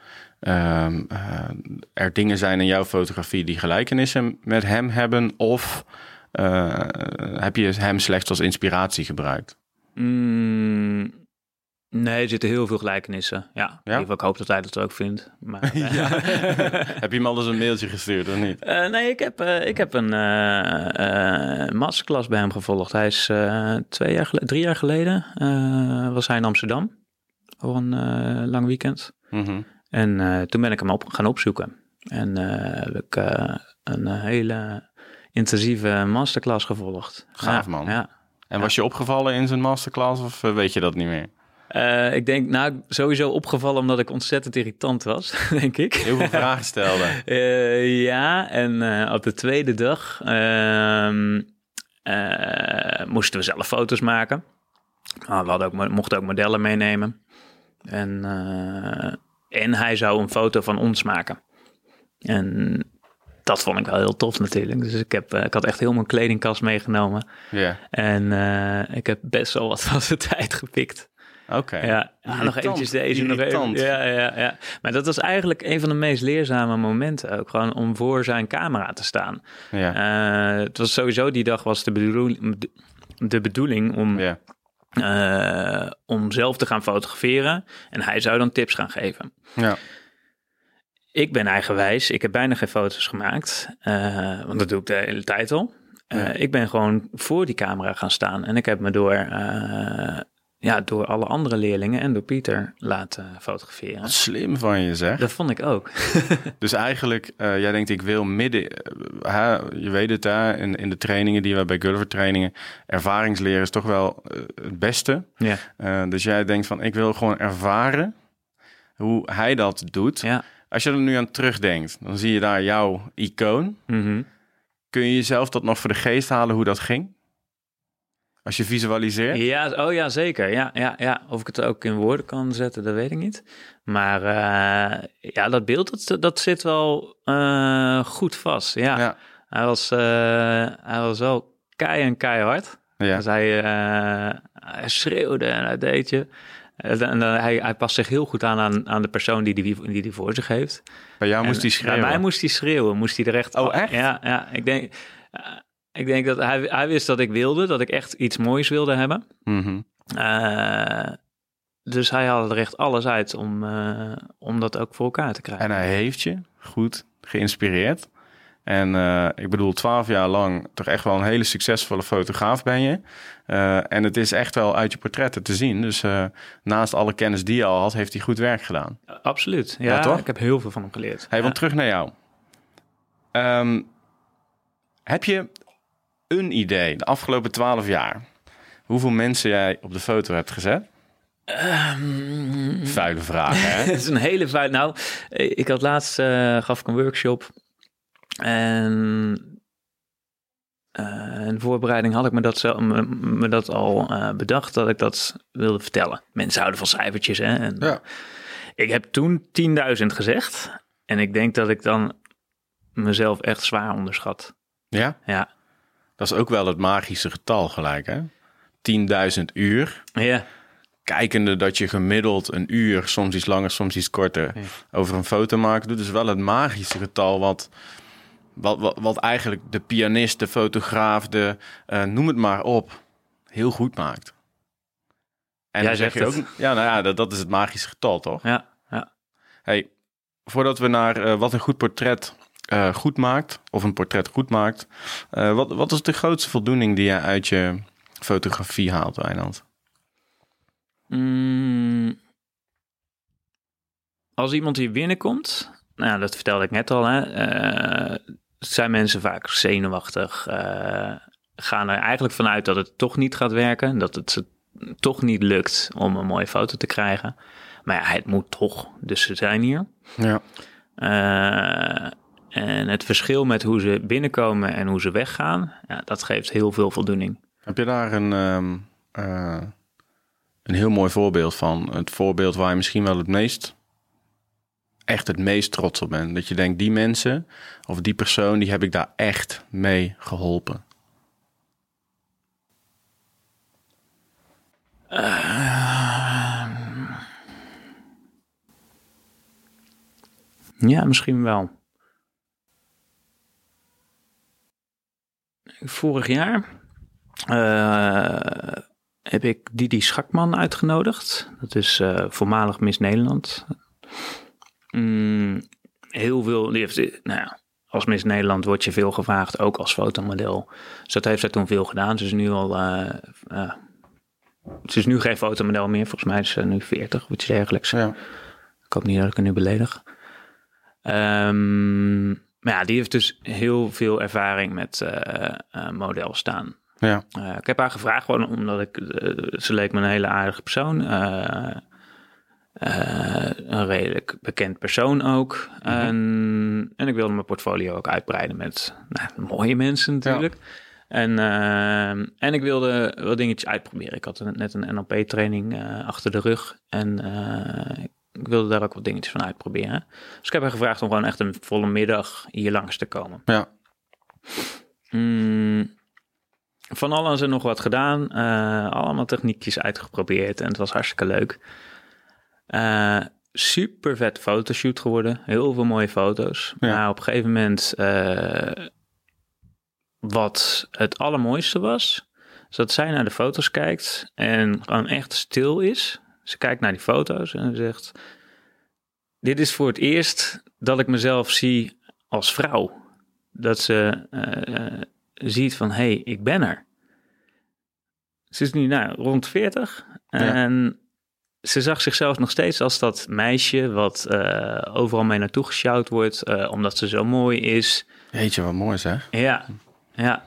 ehm, eh, er dingen zijn in jouw fotografie die gelijkenissen met hem hebben? Of heb je hem slechts als inspiratie gebruikt? Mm, nee, er zitten heel veel gelijkenissen. Ja, in ieder geval, ik hoop dat hij dat ook vindt. Maar, eh, heb je hem al eens een mailtje gestuurd of niet? eh, nee, ik heb, eh, ik heb een eh, eh, masterclass bij hem gevolgd. Hij is eh, twee jaar drie jaar geleden eh, was hij in Amsterdam voor een eh, lang weekend. Mhm. En eh, toen ben ik hem op gaan opzoeken. En eh, heb ik eh, een hele intensieve masterclass gevolgd. Gaaf, man. Ja. En was je opgevallen in zijn masterclass of eh, weet je dat niet meer? Eh, ik denk, nou, sowieso opgevallen omdat ik ontzettend irritant was, denk ik. Heel veel vragen stelde. Eh, ja, en op de tweede dag ehm, eh, moesten we zelf foto's maken. We hadden ook, mo- mochten ook modellen meenemen. En, en hij zou een foto van ons maken. En dat vond ik wel heel tof natuurlijk. Dus ik, heb, eh, ik had echt heel mijn kledingkast meegenomen. Ja, En eh, ik heb best wel wat van zijn tijd gepikt. oké. Ja, nog eventjes deze, nog even. Ja, ja, ja. Maar dat was eigenlijk een van de meest leerzame momenten ook. Gewoon om voor zijn camera te staan. Ja, Eh, het was sowieso, die dag was de bedoeling, de bedoeling om, ja. om zelf te gaan fotograferen. En hij zou dan tips gaan geven. ja. Ik ben eigenwijs. Ik heb bijna geen foto's gemaakt. eh, want dat doe ik de hele tijd al. Eh, Ja. Ik ben gewoon voor die camera gaan staan. En ik heb me door, eh, ja, door alle andere leerlingen en door Pieter laten fotograferen. Wat slim van je zeg. Dat vond ik ook. Dus eigenlijk, jij denkt ik wil midden, je weet het hè, in, in de trainingen die we bij Gulliver trainingen, ervaringsleren is toch wel het beste. ja, dus jij denkt van ik wil gewoon ervaren hoe hij dat doet. ja, Als je er nu aan terugdenkt, dan zie je daar jouw icoon. Mhm. Kun je jezelf dat nog voor de geest halen hoe dat ging? Als je visualiseert? Ja, oh ja, zeker. Ja, ja, ja. Of ik het ook in woorden kan zetten, dat weet ik niet. Maar eh, ja, dat beeld, dat, dat zit wel eh, goed vast. Ja. Ja. Hij, was, eh, hij was wel kei en keihard. Ja. Dus hij, hij schreeuwde en hij deed je. En dan- hij, hij past zich heel goed aan, aan, aan de persoon die die, die die voor zich heeft. Bij jou En moest hij schreeuwen. Bij mij moest hij schreeuwen. Moest hij er echt... Oh, echt? Ja, ja. Ik denk, eh, ik denk dat hij, hij wist dat ik wilde. Dat ik echt iets moois wilde hebben. Eh, dus hij haalde er echt alles uit om, eh, om dat ook voor elkaar te krijgen. En hij heeft je goed geïnspireerd. En eh, ik bedoel, twaalf jaar lang toch echt wel een hele succesvolle fotograaf ben je. Eh, en het is echt wel uit je portretten te zien. Dus eh, naast alle kennis die je al had, heeft hij goed werk gedaan. Absoluut. Ja, Ja, toch? ik heb heel veel van hem geleerd. Hey, Ja. want terug naar jou. Ehm, heb je een idee de afgelopen twaalf jaar hoeveel mensen jij op de foto hebt gezet? Ehm, Vuile vraag, hè? Het is een hele feit. Nou, ik had laatst gaf ik een workshop en eh, in de voorbereiding had ik me dat, zo, me, me dat al eh, bedacht dat ik dat wilde vertellen. Mensen houden van cijfertjes, hè? En Ja. Ik heb toen 10.000 gezegd en ik denk dat ik dan mezelf echt zwaar onderschat. ja, Ja, dat is ook wel het magische getal gelijk, hè? 10.000 uur. ja, Kijkende dat je gemiddeld een uur, soms iets langer, soms iets korter, Ja. over een foto maakt. doet. Dus wel het magische getal wat, wat, wat, wat eigenlijk de pianist, de fotograaf, de, eh, noem het maar op, heel goed maakt. En Jij dan zeg je zegt ook, ja, nou ja, dat, dat is het magische getal, toch? ja, ja. Hey, voordat we naar eh, wat een goed portret eh, goed maakt, of een portret goed maakt, wat, wat is de grootste voldoening die je uit je fotografie haalt, Wijnand? Mm, als iemand hier binnenkomt, nou dat vertelde ik net al, hè, zijn mensen vaak zenuwachtig, eh, gaan er eigenlijk vanuit dat het toch niet gaat werken, dat het ze toch niet lukt om een mooie foto te krijgen. Maar ja, het moet toch, dus ze zijn hier. Ja. Eh, en het verschil met hoe ze binnenkomen en hoe ze weggaan, ja, dat geeft heel veel voldoening. Heb je daar een, ehm, eh, een heel mooi voorbeeld van? Het voorbeeld waar je misschien wel het meest, echt het meest trots op bent. Dat je denkt, die mensen of die persoon, die heb ik daar echt mee geholpen. Ja, misschien wel. Vorig jaar eh, heb ik Didi Schakman uitgenodigd. Dat is eh, voormalig Miss Nederland. Mm, heel veel, die heeft, nou ja, als Miss Nederland word je veel gevraagd, ook als fotomodel. Dus dat heeft zij toen veel gedaan. Ze is nu al, eh, eh, ze is nu geen fotomodel meer. Volgens mij is ze nu 40 of iets dergelijks. Ja. Ik hoop niet dat ik haar nu beledig. Ehm, maar ja, die heeft dus heel veel ervaring met eh model staan. Ja. Ik heb haar gevraagd gewoon omdat ik, ze leek me een hele aardige persoon. Eh, een redelijk bekend persoon ook. en, en ik wilde mijn portfolio ook uitbreiden met nou, mooie mensen natuurlijk. En, eh, en ik wilde wel dingetjes uitproberen. Ik had net een NLP-training eh, achter de rug. En ik wilde daar ook wat dingetjes van uitproberen. Dus ik heb haar gevraagd om gewoon echt een volle middag hier langs te komen. Ja. Mm, van alles en nog wat gedaan. allemaal techniekjes uitgeprobeerd. En het was hartstikke leuk. Eh, super vet fotoshoot geworden. Heel veel mooie foto's. Ja. Maar op een gegeven moment... eh, wat het allermooiste was... is dat zij naar de foto's kijkt... en gewoon echt stil is. Ze kijkt naar die foto's en zegt... Dit is voor het eerst dat ik mezelf zie als vrouw. Dat ze eh, ziet van, hé, hey, ik ben er. Ze is nu nou, rond 40 en ze zag zichzelf nog steeds als dat meisje wat eh, overal mee naartoe gesjouwd wordt, eh, omdat ze zo mooi is. Jeetje, wat mooi zeg. Ja, ja.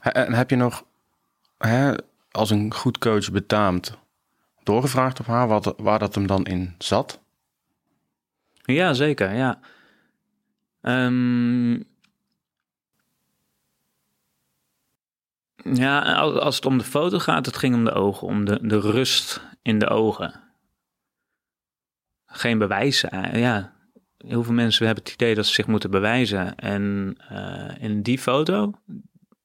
En heb je nog, hè, als een goed coach betaamt, doorgevraagd op haar wat, waar dat hem dan in zat? Ja, zeker, ja. Ehm, ja, als, als het om de foto gaat, het ging om de ogen, om de, de rust in de ogen. Geen bewijs. eh, Ja, heel veel mensen hebben het idee dat ze zich moeten bewijzen. En eh, in die foto,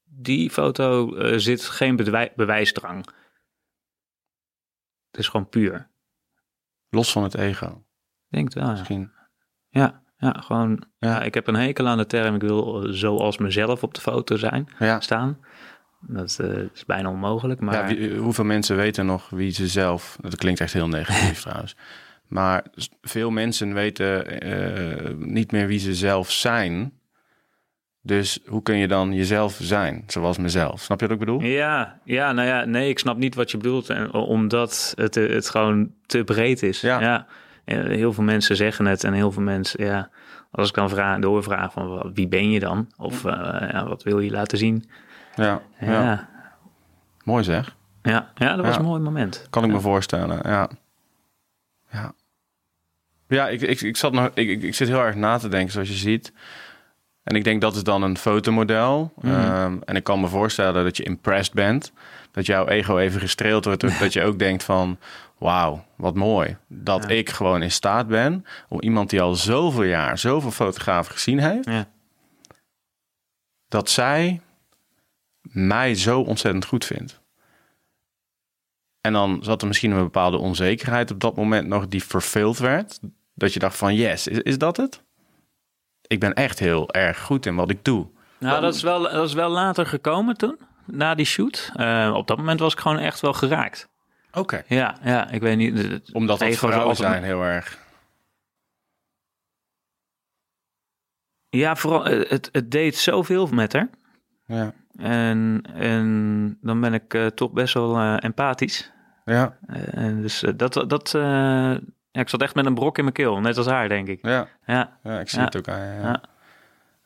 die foto eh, zit geen bedwij- bewijsdrang. Het is gewoon puur. Los van het ego, Ik denk wel, ja. misschien. Ja, ja gewoon. Ja, ik heb een hekel aan de term. Ik wil zoals mezelf op de foto zijn, Ja. staan. Dat eh, is bijna onmogelijk. Maar Ja, wie- hoeveel mensen weten nog wie ze zelf... Dat klinkt echt heel negatief trouwens. Maar veel mensen weten eh, niet meer wie ze zelf zijn. Dus hoe kun je dan jezelf zijn, zoals mezelf? Snap je wat ik bedoel? ja, ja, nou ja, nee, ik snap niet wat je bedoelt. En, omdat het, eh, het gewoon te breed is. Ja. Heel veel mensen zeggen het en heel veel mensen, ja. Als ik dan vraag, doorvraag van wie ben je dan? Of ja, wat wil je laten zien? Ja, Ja, ja. ja, mooi zeg. ja, dat was Ja. een mooi moment. Kan ik me voorstellen, ja. Ja, ja ik, ik, ik, zat nog, ik, ik, zit heel erg na te denken, zoals je ziet. En ik denk dat is dan een fotomodel. Ehm, en ik kan me voorstellen dat je impressed bent. Dat jouw ego even gestreeld wordt. dat je ook denkt van, wauw, wat mooi. Dat Ja. ik gewoon in staat ben om iemand die al zoveel jaar, zoveel fotografen gezien heeft. Ja. Dat zij mij zo ontzettend goed vindt. En dan zat er misschien een bepaalde onzekerheid op dat moment nog die verveeld werd. Dat je dacht van yes, is, is dat het? Ik ben echt heel erg goed in wat ik doe. Nou, dat is, wel, dat is wel later gekomen toen, na die shoot. Eh, op dat moment was ik gewoon echt wel geraakt. Oké. Ja, ja, ik weet niet. het- Omdat is vrouwen zijn heel erg. Ja, vooral, eh, het, het deed zoveel met haar. Ja. En, en dan ben ik eh, toch best wel eh, empathisch. Ja. Eh, en dus dat, dat ja, ik zat echt met een brok in mijn keel, net als haar, denk ik. Ja. Ja, Ja, ik zie Ja. het ook aan. Ja.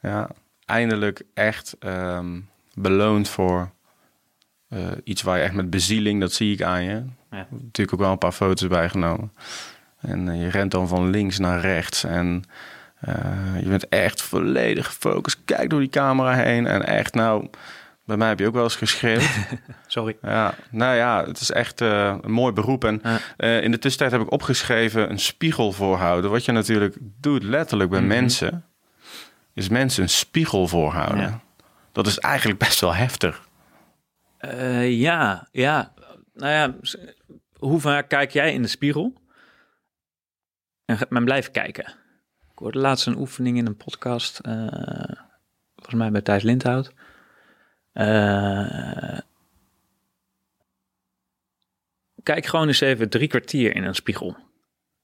Ja. Eindelijk echt ehm, beloond voor iets waar je echt met bezieling, dat zie ik aan je. Ja. Natuurlijk ook wel een paar foto's bijgenomen. En je rent dan van links naar rechts. En je bent echt volledig gefocust. Kijk door die camera heen. En echt, nou, bij mij heb je ook wel eens geschreeuwd. sorry. Ja, nou ja, het is echt eh, een mooi beroep. En Ja. eh, in de tussentijd heb ik opgeschreven een spiegel voorhouden. Wat je natuurlijk doet letterlijk bij Mhm. mensen, is mensen een spiegel voorhouden. Ja. Dat is eigenlijk best wel heftig. Eh, ja, ja. Nou ja, hoe vaak kijk jij in de spiegel? En men blijven kijken. Ik hoorde laatst een oefening in een podcast. volgens mij bij Thijs Lindhout. Eh, kijk gewoon eens even drie kwartier in een spiegel.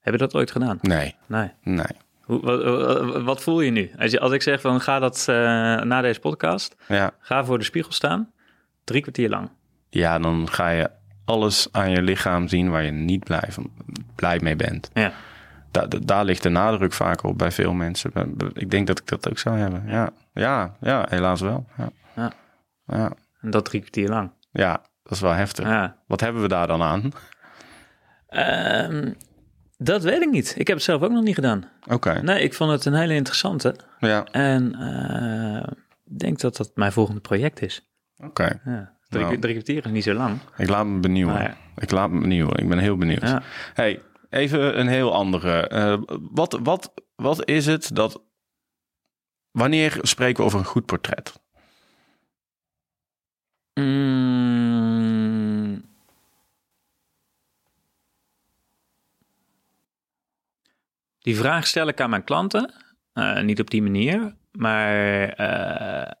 Heb je dat ooit gedaan? Nee, Nee. nee. Hoe, wat, wat- voel je nu? Als, je, als ik zeg van ga dat eh, na deze podcast, Ja. ga voor de spiegel staan, drie kwartier lang. ja, dan ga je alles aan je lichaam zien waar je niet blij, van, blij mee bent. Ja. Da- da- daar ligt de nadruk vaak op bij veel mensen. Ik denk dat ik dat ook zou hebben. Ja, ja, ja helaas wel. Ja. Ja. Ja. En dat drie kwartier lang. ja, dat is wel heftig. Ja. Wat hebben we daar dan aan? Ehm, dat weet ik niet. Ik heb het zelf ook nog niet gedaan. Oké, Nee, ik vond het een hele interessante. ja, En eh, ik denk dat dat mijn volgende project is. oké. Ja. Drie, Nou. drie kwartier is niet zo lang. Ik laat me benieuwen. Nou ja. Ik laat me benieuwen. Ik ben heel benieuwd. Ja. Hey, even een heel andere. Eh, wat, wat, wat is het dat... Wanneer spreken we over een goed portret? Mm. Die vraag stel ik aan mijn klanten. Eh, niet op die manier, maar eh,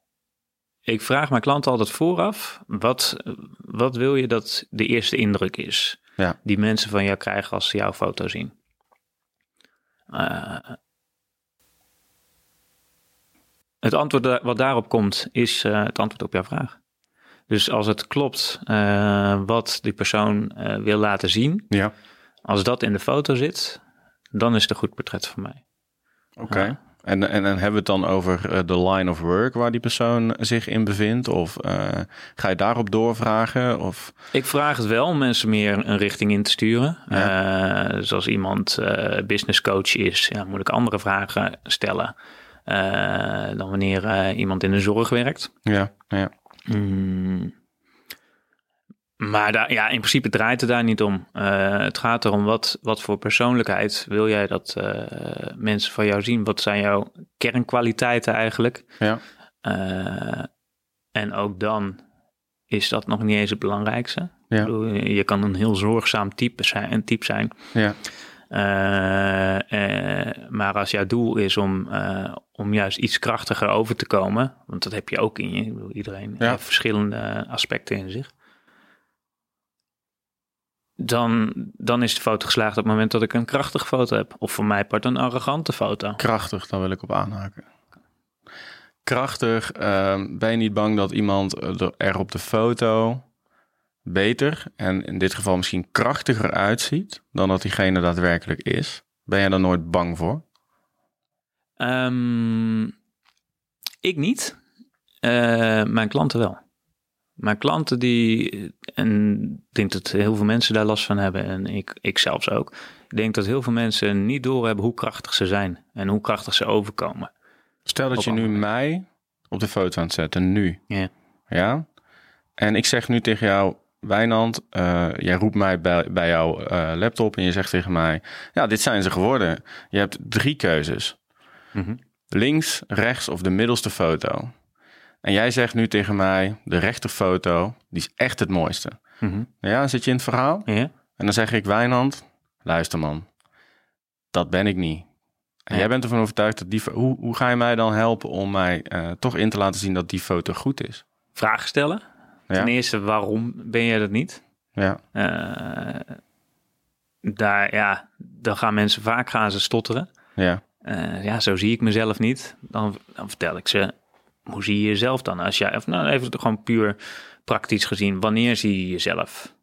ik vraag mijn klanten altijd vooraf: wat, wat wil je dat de eerste indruk is? Ja. Die mensen van jou krijgen als ze jouw foto zien. Eh, het antwoord wat daarop komt, is het antwoord op jouw vraag. Dus als het klopt eh, wat die persoon eh, wil laten zien, Ja. als dat in de foto zit, dan is het een goed portret voor mij. Oké. Ja. En, en, en hebben we het dan over eh, de line of work waar die persoon zich in bevindt? Of ga je daarop doorvragen? Of... Ik vraag het wel om mensen meer een richting in te sturen. Ja. Dus als iemand business coach is, ja, moet ik andere vragen stellen dan wanneer iemand in de zorg werkt. Ja, ja. Mm. Maar daar, ja, in principe draait het daar niet om. Eh, het gaat erom wat, wat voor persoonlijkheid wil jij dat eh, mensen van jou zien? Wat zijn jouw kernkwaliteiten eigenlijk? ja. Eh, en ook dan is dat nog niet eens het belangrijkste. Ja. Bedoel, je kan een heel zorgzaam type zijn, een type zijn. ja. Eh, eh, maar als jouw doel is om, eh, om juist iets krachtiger over te komen, want dat heb je ook in je. Ik bedoel, iedereen Ja. heeft verschillende aspecten in zich. Dan, dan is de foto geslaagd op het moment dat ik een krachtige foto heb. Of voor mij part een arrogante foto. Krachtig, daar wil ik op aanhaken. Krachtig, ehm, ben je niet bang dat iemand er op de foto beter en in dit geval misschien krachtiger uitziet dan dat diegene daadwerkelijk is? Ben je daar nooit bang voor? Ehm, ik niet. Eh, mijn klanten wel. Mijn klanten die, en ik denk dat heel veel mensen daar last van hebben en ik, ik zelfs ook. Ik denk dat heel veel mensen niet doorhebben hoe krachtig ze zijn en hoe krachtig ze overkomen. Stel dat Op je nu mij op de foto aan het zetten, nu. Ja? En ik zeg nu tegen jou, Wijnand, eh, jij roept mij bij, bij jouw eh, laptop en je zegt tegen mij, ja, dit zijn ze geworden. Je hebt drie keuzes. Mhm. Links, rechts of de middelste foto. En jij zegt nu tegen mij, de rechterfoto, die is echt het mooiste. Mhm. Ja, zit je in het verhaal? Ja? En dan zeg ik, Wijnand, luister man, dat ben ik niet. En Ja. jij bent ervan overtuigd dat die... Hoe, hoe ga je mij dan helpen om mij eh, toch in te laten zien dat die foto goed is? Vragen stellen. Ja, Ten eerste, waarom ben je dat niet? ja, Eh, daar, ja, dan gaan mensen vaak gaan ze stotteren. ja, Eh, ja, zo zie ik mezelf niet. Dan, dan vertel ik ze, hoe zie je jezelf dan? Als jij, of nou even gewoon puur praktisch gezien, wanneer zie je jezelf?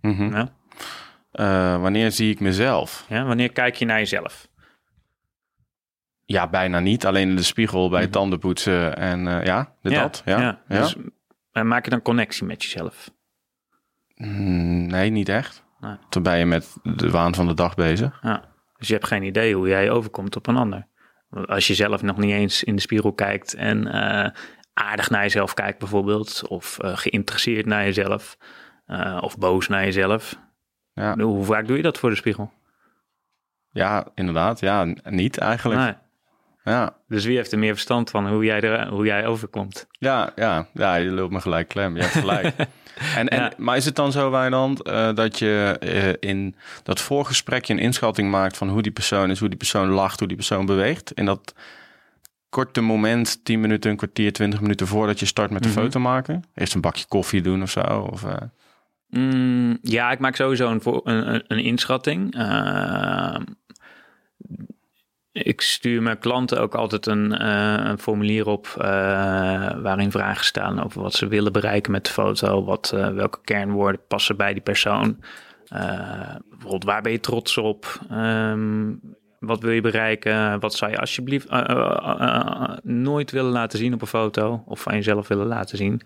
Mhm. Ja? Eh, wanneer zie ik mezelf? Ja, wanneer kijk je naar jezelf? Ja, bijna niet. Alleen in de spiegel bij Mhm. het tandenpoetsen en ja, dit dat. Ja, ja. Dus maak je dan connectie met jezelf? Mm, nee, niet echt. Nee. Toen ben je met de waan van de dag bezig. Ja. Dus je hebt geen idee hoe jij overkomt op een ander. Als je zelf nog niet eens in de spiegel kijkt en eh, aardig naar jezelf kijkt bijvoorbeeld, of eh, geïnteresseerd naar jezelf, eh, of boos naar jezelf. Ja, Hoe vaak doe je dat voor de spiegel? ja inderdaad. Ja, niet eigenlijk. Nee. Ja, Dus wie heeft er meer verstand van hoe jij, er, hoe jij overkomt? Ja, ja, ja, je loopt me gelijk klem. Je hebt gelijk. en, en, Ja. Maar is het dan zo, Wijnand, eh, dat je eh, in dat voorgesprekje een inschatting maakt van hoe die persoon is, hoe die persoon lacht, hoe die persoon beweegt? In dat korte moment, 10 minuten, een kwartier, 20 minuten voordat je start met de Mhm. foto maken? Eerst een bakje koffie doen of zo? Of, eh, Mm, ja, ik maak sowieso een, een, een, een inschatting. Ik stuur mijn klanten ook altijd een, eh, een formulier op eh, waarin vragen staan over wat ze willen bereiken met de foto, wat, eh, welke kernwoorden passen bij die persoon. Bijvoorbeeld, waar ben je trots op? Ehm, wat wil je bereiken? Wat zou je alsjeblieft nooit willen laten zien op een foto of van jezelf willen laten zien?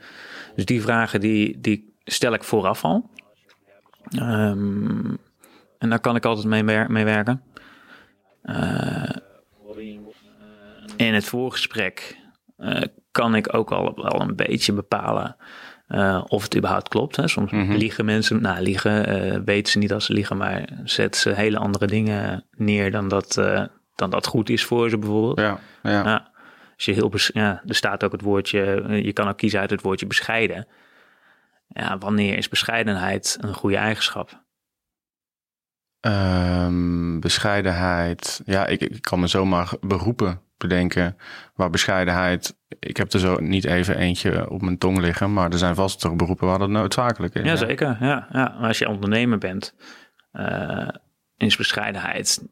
Dus die vragen die, die stel ik vooraf al. Ehm, en daar kan ik altijd mee, wer- mee werken. In het voorgesprek eh, kan ik ook al wel een beetje bepalen eh, of het überhaupt klopt. Hè. Soms Mhm. liegen mensen, nou liegen eh, weten ze niet als ze liegen, maar zetten ze hele andere dingen neer dan dat, dan dat goed is voor ze bijvoorbeeld. ja, ja. Als je heel ja, er staat ook het woordje, je kan ook kiezen uit het woordje bescheiden. Ja, wanneer is bescheidenheid een goede eigenschap? Ehm, bescheidenheid. Ja, ik, ik kan me zomaar beroepen bedenken waar bescheidenheid. Ik heb er zo niet even eentje op mijn tong liggen, maar er zijn vast toch beroepen waar dat noodzakelijk is. Ja, hè? zeker. Ja, ja. Maar als je ondernemer bent, eh, is bescheidenheid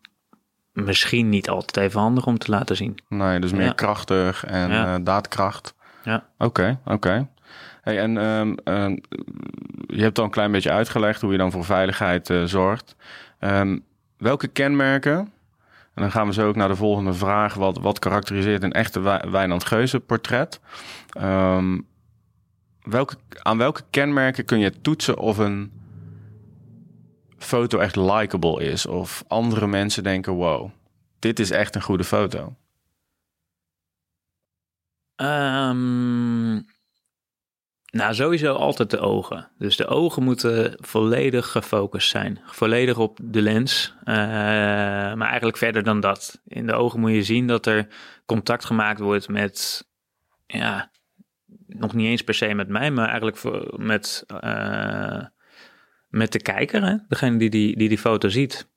misschien niet altijd even handig om te laten zien. Nee, dus meer Ja. krachtig en Ja. eh, daadkracht. Ja. Oké, oké. Hey, en ehm, ehm, je hebt al een klein beetje uitgelegd hoe je dan voor veiligheid eh, zorgt. Ehm, welke kenmerken En dan gaan we zo ook naar de volgende vraag. Wat, wat karakteriseert een echte Wij- Wijnand Geuze portret? Ehm, welke, aan welke kenmerken kun je toetsen of een foto echt likable is? Of andere mensen denken, wow, dit is echt een goede foto. Ehm, nou, sowieso altijd de ogen. Dus de ogen moeten volledig gefocust zijn. Volledig op de lens. Eh, maar eigenlijk verder dan dat. In de ogen moet je zien dat er contact gemaakt wordt met... Ja, nog niet eens per se met mij, maar eigenlijk met, eh, met de kijker. Hè? Degene die die, die die foto ziet.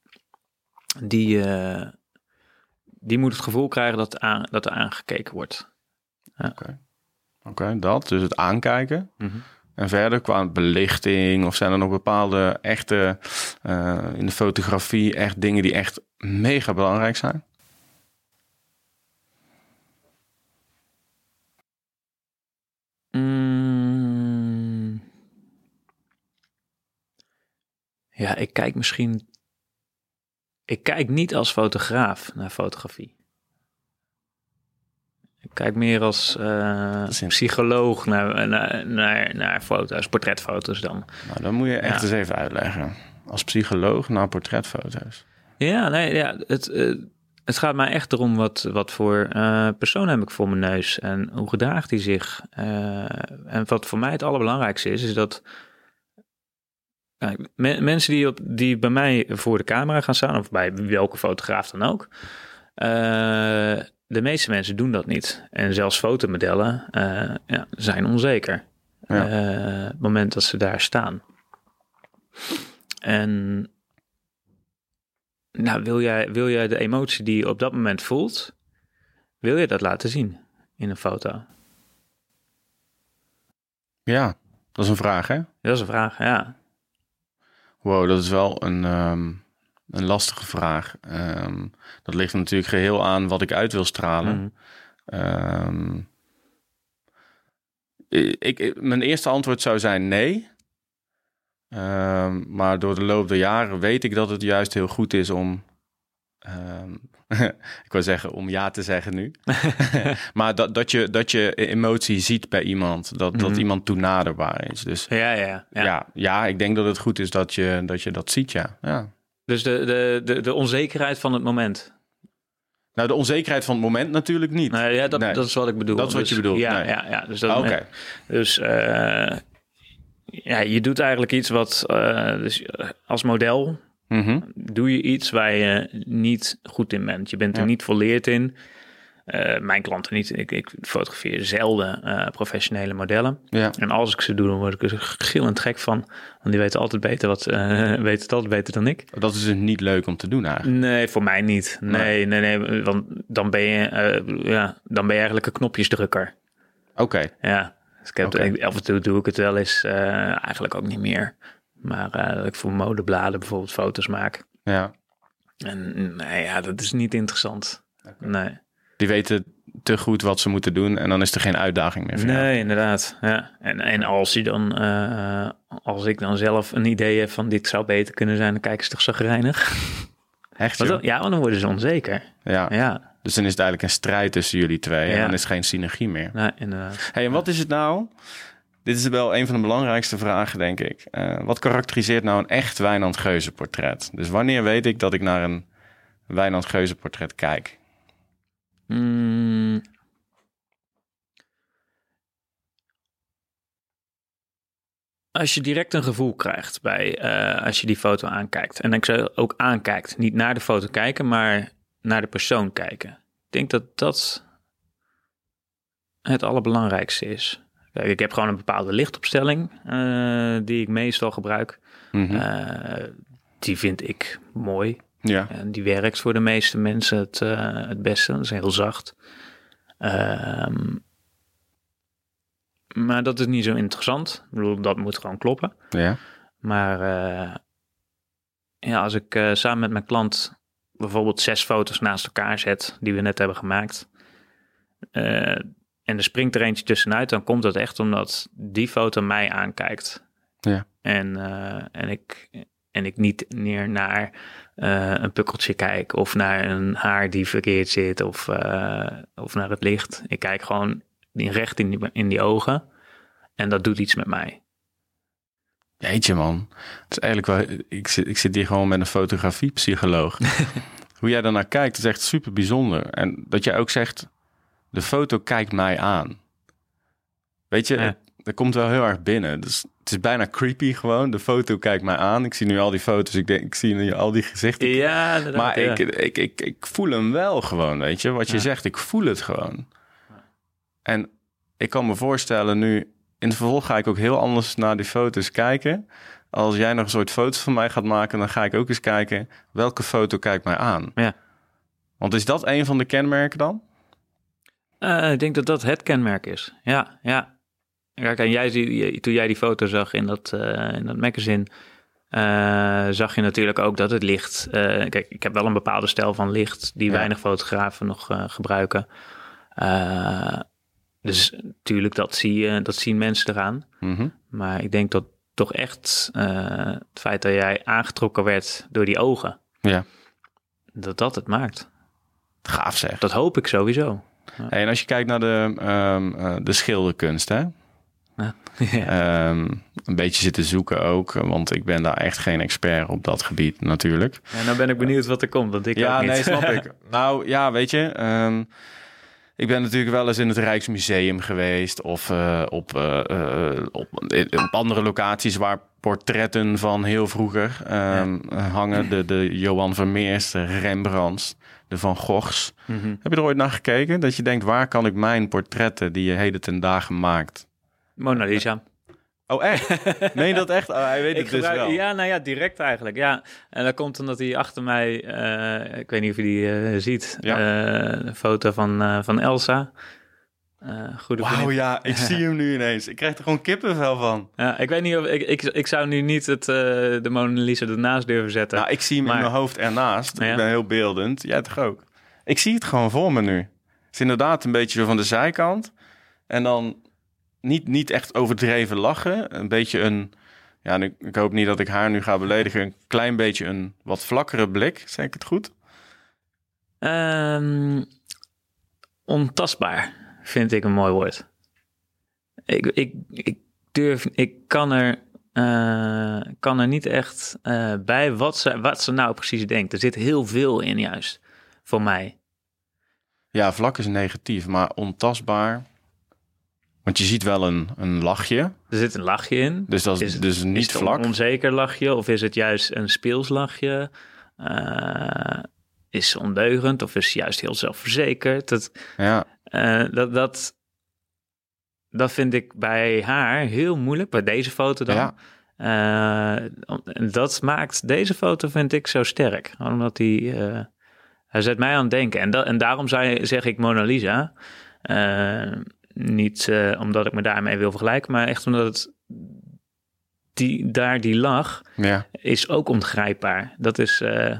Die, eh, die moet het gevoel krijgen dat, aan, dat er aangekeken wordt. Oké, dat. Dus het aankijken. Mhm. En verder qua belichting of zijn er nog bepaalde echte eh, in de fotografie echt dingen die echt mega belangrijk zijn? Mm. Ja, ik kijk misschien. Ik kijk niet als fotograaf naar fotografie. Ik kijk meer als in- psycholoog naar, naar, naar, naar foto's, portretfoto's dan. Nou, dan moet je echt Ja. eens even uitleggen. Als psycholoog naar portretfoto's. Ja, nee, ja, het, eh, het gaat mij echt erom wat, wat voor eh, persoon heb ik voor mijn neus en hoe gedraagt hij zich. En wat voor mij het allerbelangrijkste is, is dat me- mensen die, op, die bij mij voor de camera gaan staan, of bij welke fotograaf dan ook, eh, de meeste mensen doen dat niet. En zelfs fotomodellen eh, ja, zijn onzeker. Ja. Eh, het moment dat ze daar staan. En nou, wil jij, wil jij de emotie die je op dat moment voelt, wil je dat laten zien in een foto? Ja, dat is een vraag, hè? Dat is een vraag, ja. Wow, dat is wel een, ehm, een lastige vraag. Ehm, dat ligt natuurlijk geheel aan wat ik uit wil stralen. Mhm. Ehm, ik, ik- mijn eerste antwoord zou zijn nee. Ehm, maar door de loop der jaren weet ik dat het juist heel goed is om. ik wil zeggen om ja te zeggen nu. maar dat, dat, je, dat je emotie ziet bij iemand. Dat, dat Mhm. iemand toenaderbaar is. Dus Ja, ja, ja. ja. Ja, ik denk dat het goed is dat je dat, je dat ziet, ja. ja. Dus de, de, de, de onzekerheid van het moment. Nou, de onzekerheid van het moment natuurlijk niet. Nou ja, dat, Nee. dat is wat ik bedoel. Dat is wat Dus- je bedoelt, Ja, nee. ja, ja. Dus, dat Ah, dus eh, ja, je doet eigenlijk iets wat, eh, dus eh, als model Mhm. doe je iets waar je niet goed in bent. Je bent er Ja. niet volleerd in. Eh, mijn klanten niet. Ik, ik fotografeer zelden eh, professionele modellen. ja. En als ik ze doe, dan word ik er gillend gek van. Want die weten altijd beter, wat, eh, weten het altijd beter dan ik. Dat is dus niet leuk om te doen eigenlijk. Nee, voor mij niet. Nee, nee, nee. want dan ben je, ja, dan ben je eigenlijk een knopjesdrukker. Oké, Ja. Dus ik heb, af en toe doe ik het wel eens, eigenlijk ook niet meer. Maar dat ik voor modebladen bijvoorbeeld foto's maak. ja. En nee, ja, dat is niet interessant. Nee. Die weten te goed wat ze moeten doen en dan is er geen uitdaging meer jou. Nee, inderdaad. Ja. En, en als, je dan, eh, als ik dan zelf een idee heb van dit zou beter kunnen zijn, dan kijken ze toch zagrijnig. Echt Want joh? dan, ja, want dan worden ze onzeker. Ja. Ja, Dus dan is het eigenlijk een strijd tussen jullie twee en dan is geen synergie meer. nee, inderdaad. Hey, en wat is het nou? Dit is wel een van de belangrijkste vragen, denk ik. Eh, wat karakteriseert nou een echt Wijnand Geuze portret? Dus wanneer weet ik dat ik naar een Wijnand Geuze portret kijk? Mm. Als je direct een gevoel krijgt bij eh, als je die foto aankijkt. En ik zou ook aankijkt. Niet naar de foto kijken, maar naar de persoon kijken. Ik denk dat dat het allerbelangrijkste is. Kijk, ik heb gewoon een bepaalde lichtopstelling eh, die ik meestal gebruik. Mhm. Eh, die vind ik mooi. Ja. En die werkt voor de meeste mensen het, eh, het beste. Dat is heel zacht. Ehm, maar dat is niet zo interessant. Ik bedoel, dat moet gewoon kloppen. ja. Maar eh, ja, als ik eh, samen met mijn klant bijvoorbeeld zes foto's naast elkaar zet, die we net hebben gemaakt, en er springt er eentje tussenuit, dan komt dat echt omdat die foto mij aankijkt. Ja. En, en, ik, en ik niet meer naar eh, een pukkeltje kijk of naar een haar die verkeerd zit of, eh, of naar het licht. Ik kijk gewoon in recht in die, in die ogen en dat doet iets met mij. Jeetje man, het is eigenlijk wel, ik zit, ik zit hier gewoon met een fotografiepsycholoog. Hoe jij daarnaar kijkt is echt super bijzonder. En dat jij ook zegt, de foto kijkt mij aan. Weet je, Ja. dat komt wel heel erg binnen. Dus het is bijna creepy gewoon. De foto kijkt mij aan. Ik zie nu al die foto's. Ik denk, ik zie nu al die gezichten. Ja, maar ja. ik, ik, ik, ik voel hem wel gewoon, weet je. Wat je Ja. zegt, ik voel het gewoon. En ik kan me voorstellen nu... In het vervolg ga ik ook heel anders naar die foto's kijken. Als jij nog een soort foto's van mij gaat maken... dan ga ik ook eens kijken... welke foto kijkt mij aan. Ja. Want is dat een van de kenmerken dan? Eh, ik denk dat dat het kenmerk is. Ja, ja. Kijk, en jij, toen jij die foto zag in dat, eh, in dat magazine, eh, zag je natuurlijk ook dat het licht. eh, kijk, ik heb wel een bepaalde stijl van licht die Ja. weinig fotografen nog gebruiken. Dus natuurlijk, dat, zie je, dat zien mensen eraan. Mhm. Maar ik denk dat toch echt het feit dat jij aangetrokken werd door die ogen, Ja, dat dat het maakt. gaaf zeg. Dat hoop ik sowieso. Hey, en als je kijkt naar de, eh, de schilderkunst, hè? Ja. Ehm, een beetje zitten zoeken ook, want ik ben daar echt geen expert op dat gebied natuurlijk. En dan ben ik benieuwd wat er komt, want ik ja, ook niet. nee, snap ik. Nou ja, weet je, ehm, ik ben natuurlijk wel eens in het Rijksmuseum geweest of eh, op, eh, eh, op, op andere locaties waar portretten van heel vroeger ehm, hangen. De, de Johan Vermeers, de Rembrandts, de Van Goghs. Mhm. Heb je er ooit naar gekeken? Dat je denkt, waar kan ik mijn portretten die je heden ten dagen maakt? Mona Lisa. Oh, echt? Meen je dat echt? Oh, hij weet het Ik dus wel. ja, nou ja, direct eigenlijk. Ja. En dat komt omdat hij achter mij, eh, ik weet niet of je die eh, ziet, Ja. eh, een foto van, eh, van Elsa. Eh goede Wauw, ja, ik zie hem nu ineens. Ik krijg er gewoon kippenvel van. Ja, ik weet niet of ik, ik, ik zou nu niet het, eh, de Mona Lisa ernaast durven zetten. Nou, ik zie hem in mijn hoofd ernaast. Ja. Ik ben heel beeldend. Jij toch ook? Ik zie het gewoon voor me nu. Het is inderdaad een beetje zo van de zijkant. En dan niet, niet echt overdreven lachen. Een beetje een... Ja, ik hoop niet dat ik haar nu ga beledigen. Een klein beetje een wat vlakkere blik. Zeg ik het goed? Ehm, ontastbaar vind ik een mooi woord. Ik, ik, ik durf, ik kan er, eh, kan er niet echt eh, bij wat ze, wat ze nou precies denkt. Er zit heel veel in juist, voor mij. Ja, vlak is negatief, maar ontastbaar. Want je ziet wel een, een lachje. Er zit een lachje in. Dus dat is, Is- dus niet is het vlak. een onzeker lachje of is het juist een speels lachje? Eh, is ze ondeugend of is ze juist heel zelfverzekerd? Dat, Ja, Eh, dat, dat, dat vind ik bij haar heel moeilijk, bij deze foto dan. Ja. En dat maakt deze foto, vind ik, zo sterk. Omdat hij, eh, hij zet mij aan het denken. En, dat, en daarom zei, zeg ik Mona Lisa. Niet eh, omdat ik me daarmee wil vergelijken, maar echt omdat het die, daar die lach ja. is ook ongrijpbaar. Dat is, eh,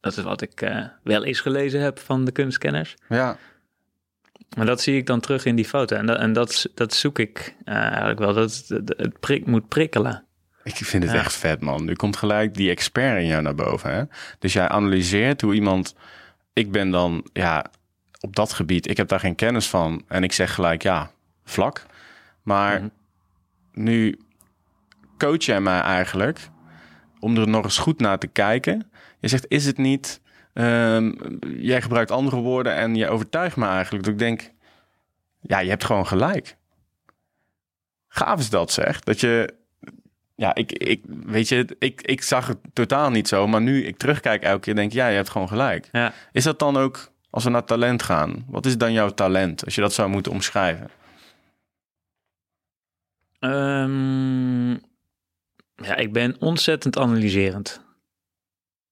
dat is wat ik eh, wel eens gelezen heb van de kunstkenners. ja. Maar dat zie ik dan terug in die foto. En dat, en dat, dat zoek ik eigenlijk wel. Dat het, het prik, moet prikkelen. Ik vind het Ja. echt vet, man. Nu komt gelijk die expert in jou naar boven. Hè? Dus jij analyseert hoe iemand... Ik ben dan, ja, op dat gebied... Ik heb daar geen kennis van. En ik zeg gelijk, ja, vlak. Maar Mhm. nu coach jij mij eigenlijk... om er nog eens goed naar te kijken. Je zegt, is het niet... ehm, jij gebruikt andere woorden en je overtuigt me eigenlijk. Dat ik denk, ja, je hebt gewoon gelijk. Gaaf is dat, zeg. Dat je ja, ik, ik, weet je, ik, ik zag het totaal niet zo. Maar nu ik terugkijk elke keer, denk ja, je hebt gewoon gelijk. Ja. Is dat dan ook, als we naar talent gaan, wat is dan jouw talent? Als je dat zou moeten omschrijven. Ehm, ja, ik ben ontzettend analyserend.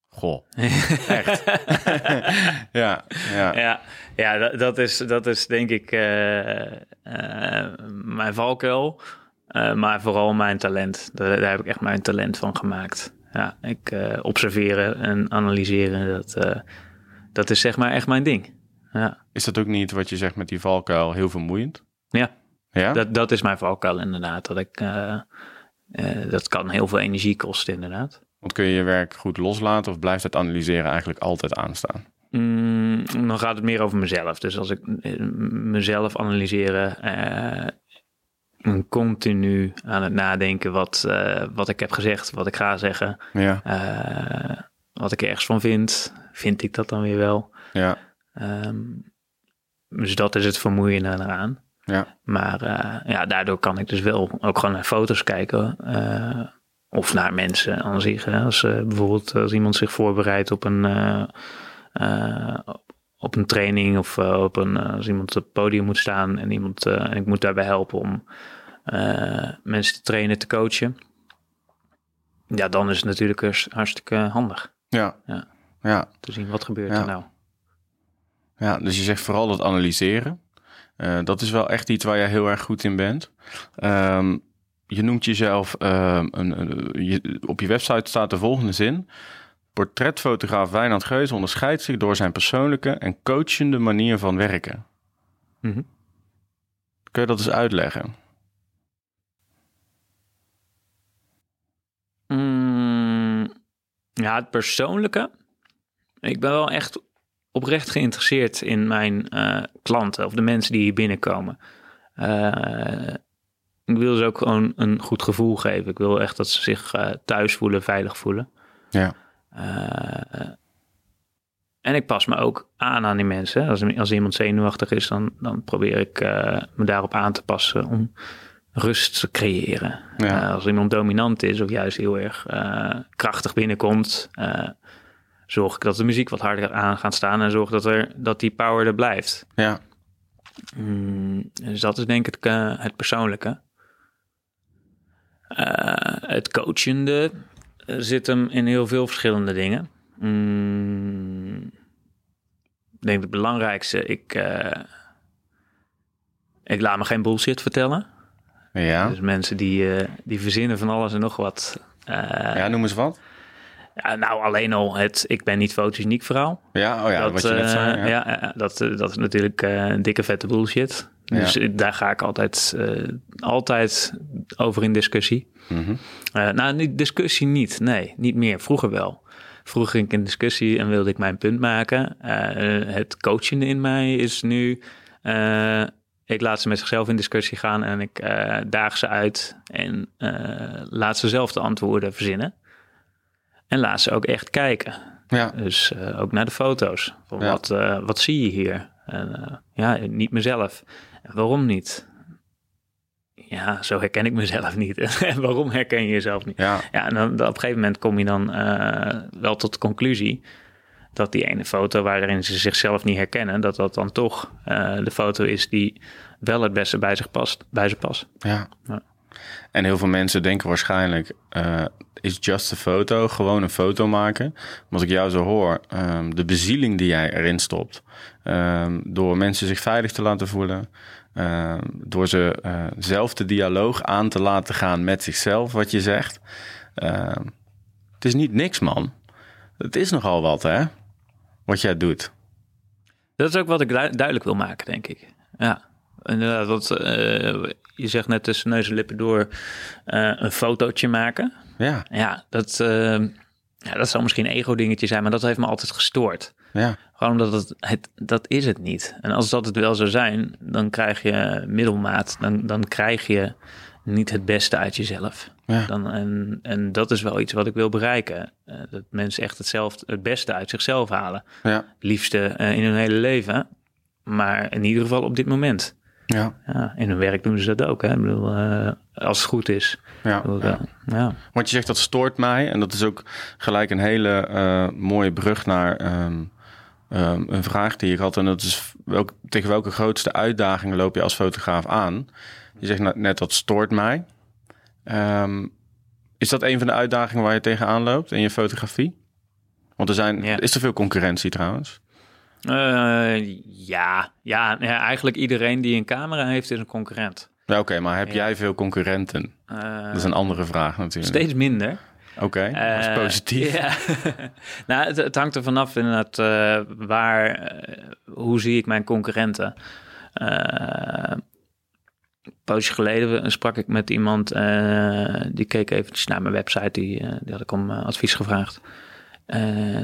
Goh, echt. ja, ja. ja, ja dat, dat, is, dat is denk ik eh, eh, mijn valkuil. Eh, maar vooral mijn talent. Daar, daar heb ik echt mijn talent van gemaakt. Ja, ik observeren en analyseren, dat, dat is zeg maar echt mijn ding. Ja, Is dat ook niet wat je zegt met die valkuil heel vermoeiend? ja Ja? dat, dat is mijn valkuil inderdaad. Dat, ik, eh, eh, dat kan heel veel energie kosten inderdaad. Want kun je je werk goed loslaten of blijft het analyseren eigenlijk altijd aanstaan? Mm, dan gaat het meer over mezelf. Dus als ik eh, mezelf analyseren, continu aan het nadenken wat, wat ik heb gezegd, wat ik ga zeggen, Ja, wat ik ergens van vind, vind ik dat dan weer wel. ja, Ehm, dus dat is het vermoeiende eraan. ja. Maar eh, ja, daardoor kan ik dus wel ook gewoon naar foto's kijken. eh, of naar mensen aan zich. Hè. Als eh, bijvoorbeeld als iemand zich voorbereidt op een, op een training of op een, als iemand op het podium moet staan en iemand en ik moet daarbij helpen om mensen te trainen, te coachen. Ja, dan is het natuurlijk hartstikke handig Ja, Ja. Ja. te zien wat gebeurt Ja. er nou. Ja, dus je zegt vooral dat analyseren. Eh, dat is wel echt iets waar jij heel erg goed in bent. Ehm, je noemt jezelf, ehm, een, een- je, op je website staat de volgende zin. Portretfotograaf Wijnand Geus onderscheidt zich door zijn persoonlijke en coachende manier van werken. Mhm. Kun je dat eens uitleggen? Mm, ja, het persoonlijke. Ik ben wel echt oprecht geïnteresseerd in mijn eh, klanten of de mensen die hier binnenkomen. Eh, ik wil ze ook gewoon een goed gevoel geven. Ik wil echt dat ze zich eh, thuis voelen, veilig voelen. Ja. En ik pas me ook aan aan die mensen. Als, als iemand zenuwachtig is, dan, dan probeer ik me daarop aan te passen om rust te creëren. Ja. Als iemand dominant is of juist heel erg krachtig binnenkomt, zorg ik dat de muziek wat harder aan gaat staan en zorg dat, er, dat die power er blijft. Ja, Mm, dus dat is denk ik eh, het persoonlijke. Eh, het coachende eh, zit hem in heel veel verschillende dingen. Mm, ik denk het belangrijkste, ik, eh, ik laat me geen bullshit vertellen. ja. Dus mensen die, eh, die verzinnen van alles en nog wat. Eh, ja, noem eens wat. Ja, nou, alleen al het ik ben niet fotogeniek verhaal. Ja, oh ja, wat je net eh, zei. Ja. ja, dat, eh, dat is natuurlijk eh, een dikke vette bullshit. Dus eh, daar ga ik altijd, eh, altijd over in discussie. Eh, nou, niet discussie niet. Nee, niet meer. Vroeger wel. Vroeger ging ik in discussie en wilde ik mijn punt maken. Eh, het coachende in mij is nu... eh, ik laat ze met zichzelf in discussie gaan en ik eh, daag ze uit en eh, laat ze zelf de antwoorden verzinnen. En laat ze ook echt kijken. ja, Dus eh, ook naar de foto's. Van Ja. wat, eh, wat zie je hier? En, eh, ja, niet mezelf. En waarom niet? Ja, zo herken ik mezelf niet. En waarom herken je jezelf niet? ja, Ja, en dan, op een gegeven moment kom je dan wel tot de conclusie dat die ene foto waarin ze zichzelf niet herkennen, dat dat dan toch de foto is die wel het beste bij, zich past, bij ze past. ja. Ja. En heel veel mensen denken waarschijnlijk, eh, is just a foto, gewoon een foto maken. Maar als ik jou zo hoor, ehm, de bezieling die jij erin stopt, ehm, door mensen zich veilig te laten voelen, ehm, door ze eh, zelf de dialoog aan te laten gaan met zichzelf, wat je zegt. Het is niet niks, man. Het is nogal wat, hè? Wat jij doet. Dat is ook wat ik du- duidelijk wil maken, denk ik. Ja, inderdaad. Wat, eh, je zegt net tussen neus en lippen door eh, een fotootje maken. Ja, Ja, dat, eh, ja, dat zou misschien een ego-dingetje zijn, maar dat heeft me altijd gestoord. ja, Gewoon omdat het, het, dat is het niet. En als dat het wel zou zijn, dan krijg je middelmaat. Dan, dan krijg je niet het beste uit jezelf. ja. Dan, en, en dat is wel iets wat ik wil bereiken. Eh, dat mensen echt hetzelfde, het beste uit zichzelf halen. ja, liefste in hun hele leven. Maar in ieder geval op dit moment. Ja, Ja, in hun werk doen ze dat ook. Hè? Ik bedoel, eh, als het goed is. ja. Bedoel, ja. eh, ja. Want je zegt dat stoort mij. En dat is ook gelijk een hele eh, mooie brug naar ehm, ehm, een vraag die ik had. En dat is welk, tegen welke grootste uitdagingen loop je als fotograaf aan? Je zegt net- dat stoort mij. Ehm, is dat een van de uitdagingen waar je tegenaan loopt in je fotografie? Want er zijn, Ja. is er veel concurrentie trouwens? Eh, ja, ja, eigenlijk iedereen die een camera heeft is een concurrent. Ja, oké, maar heb Ja. jij veel concurrenten? Eh, Dat is een andere vraag natuurlijk. steeds minder. Oké, dat is Eh, positief. Ja. nou, het, het hangt er vanaf inderdaad eh waar, eh, hoe zie ik mijn concurrenten. Eh, een poosje geleden sprak ik met iemand, eh, die keek eventjes naar mijn website, die, eh, die had ik om eh, advies gevraagd.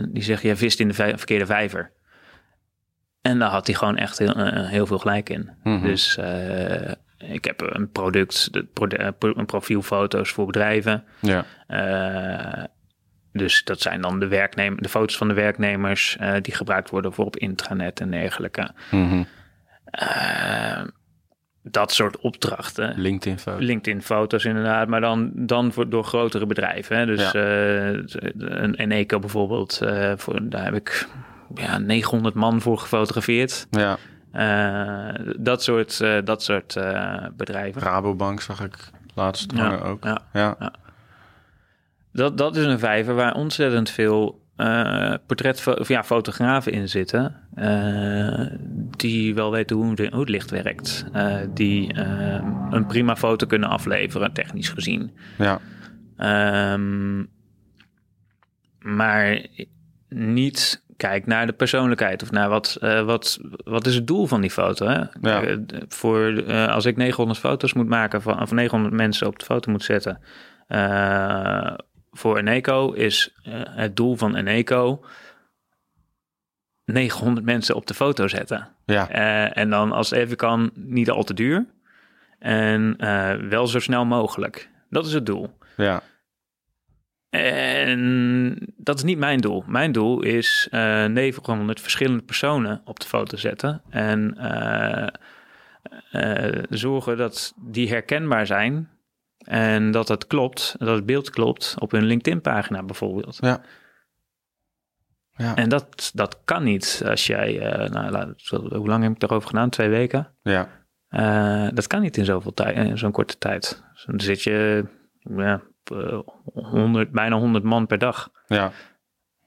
Die zegt, jij vist in de verkeerde vijver. En daar had hij gewoon echt heel, eh, heel veel gelijk in. Mhm. Dus eh, ik heb een product, de, eh, een profielfoto's voor bedrijven. Ja. Eh, dus dat zijn dan de, werknemer, de foto's van de werknemers eh, die gebruikt worden voor op intranet en dergelijke. Mhm. Eh, dat soort opdrachten. LinkedIn foto. LinkedIn-foto's inderdaad, maar dan, dan voor, door grotere bedrijven. Hè? Dus Ja. eh, een Eneco bijvoorbeeld, eh, voor, daar heb ik ja, 900 man voor gefotografeerd. Ja. Eh, dat soort, eh, dat soort eh, bedrijven. Rabobank zag ik laatst ook. ja. Ja. Dat, dat is een vijver waar ontzettend veel portret of ja, fotografen in zitten. die wel weten hoe, het licht werkt. die een prima foto kunnen afleveren, technisch gezien. Ja. Ehm, maar niet kijk naar de persoonlijkheid of naar wat, eh, wat, wat is het doel van die foto. Hè? Ja. Eh, voor, eh, als ik 900 foto's moet maken van, of 900 mensen op de foto moet zetten. voor Eneco is het doel van Eneco 900 mensen op de foto zetten. Ja. En dan als het even kan, niet al te duur. En wel zo snel mogelijk. Dat is het doel. Ja. En dat is niet mijn doel. Mijn doel is eh 900 verschillende personen op de foto zetten. En eh, eh, zorgen dat die herkenbaar zijn. En dat het klopt, dat het beeld klopt op hun LinkedIn-pagina bijvoorbeeld. Ja. Ja. En dat, dat kan niet als jij, nou, laat- hoe lang heb ik daarover gedaan? Twee weken? Ja. Dat kan niet in zoveel tijd, in zo'n korte tijd. Dus dan zit je ja, eh, 100, bijna 100 man per dag. Ja.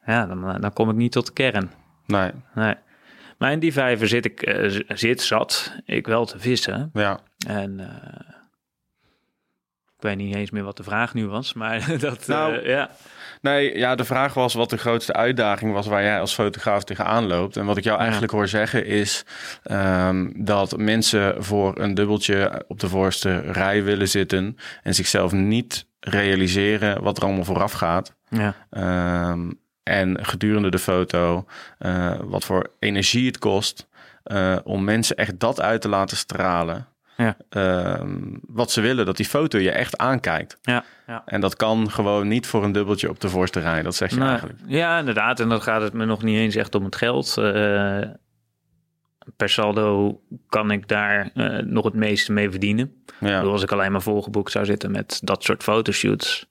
Ja, dan, eh, dan kom ik niet tot de kern. Nee. Nee. Maar in die vijver zit ik, eh, zit, zat ik wel te vissen. Ja. En ik weet niet eens meer wat de vraag nu was, maar dat, Nou, ja. Nee, ja, de vraag was wat de grootste uitdaging was waar jij als fotograaf tegenaan loopt. En wat ik jou Ja. eigenlijk hoor zeggen is ehm, dat mensen voor een dubbeltje op de voorste rij willen zitten en zichzelf niet realiseren wat er allemaal vooraf gaat. ja. Ehm, en gedurende de foto, eh, wat voor energie het kost eh, om mensen echt dat uit te laten stralen. Ja. Ehm, wat ze willen, dat die foto je echt aankijkt. Ja, ja. En dat kan gewoon niet voor een dubbeltje op de voorste rij. Dat zeg je Nou, eigenlijk. Ja, inderdaad. En dan gaat het me nog niet eens echt om het geld. Eh, per saldo kan ik daar eh, nog het meeste mee verdienen. Bedoel, Ja, Als ik alleen maar volgeboekt zou zitten met dat soort fotoshoots.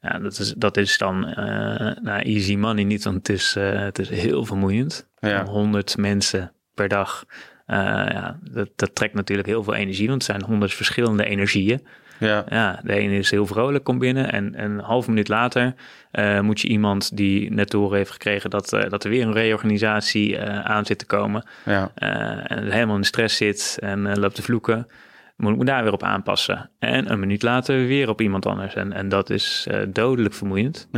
Ja, dat is, dat is dan eh, nou, easy money niet, want het is, het is heel vermoeiend. ja, 100 mensen per dag. Eh, ja, dat, dat trekt natuurlijk heel veel energie, want het zijn 100 verschillende energieën. ja, Ja, de ene is heel vrolijk, komt binnen en, en een half minuut later eh, moet je iemand die net te horen heeft gekregen dat, eh, dat er weer een reorganisatie aan zit te komen ja, en helemaal in stress zit en loopt te vloeken, moet ik me daar weer op aanpassen. En een minuut later weer op iemand anders. En, en dat is dodelijk vermoeiend.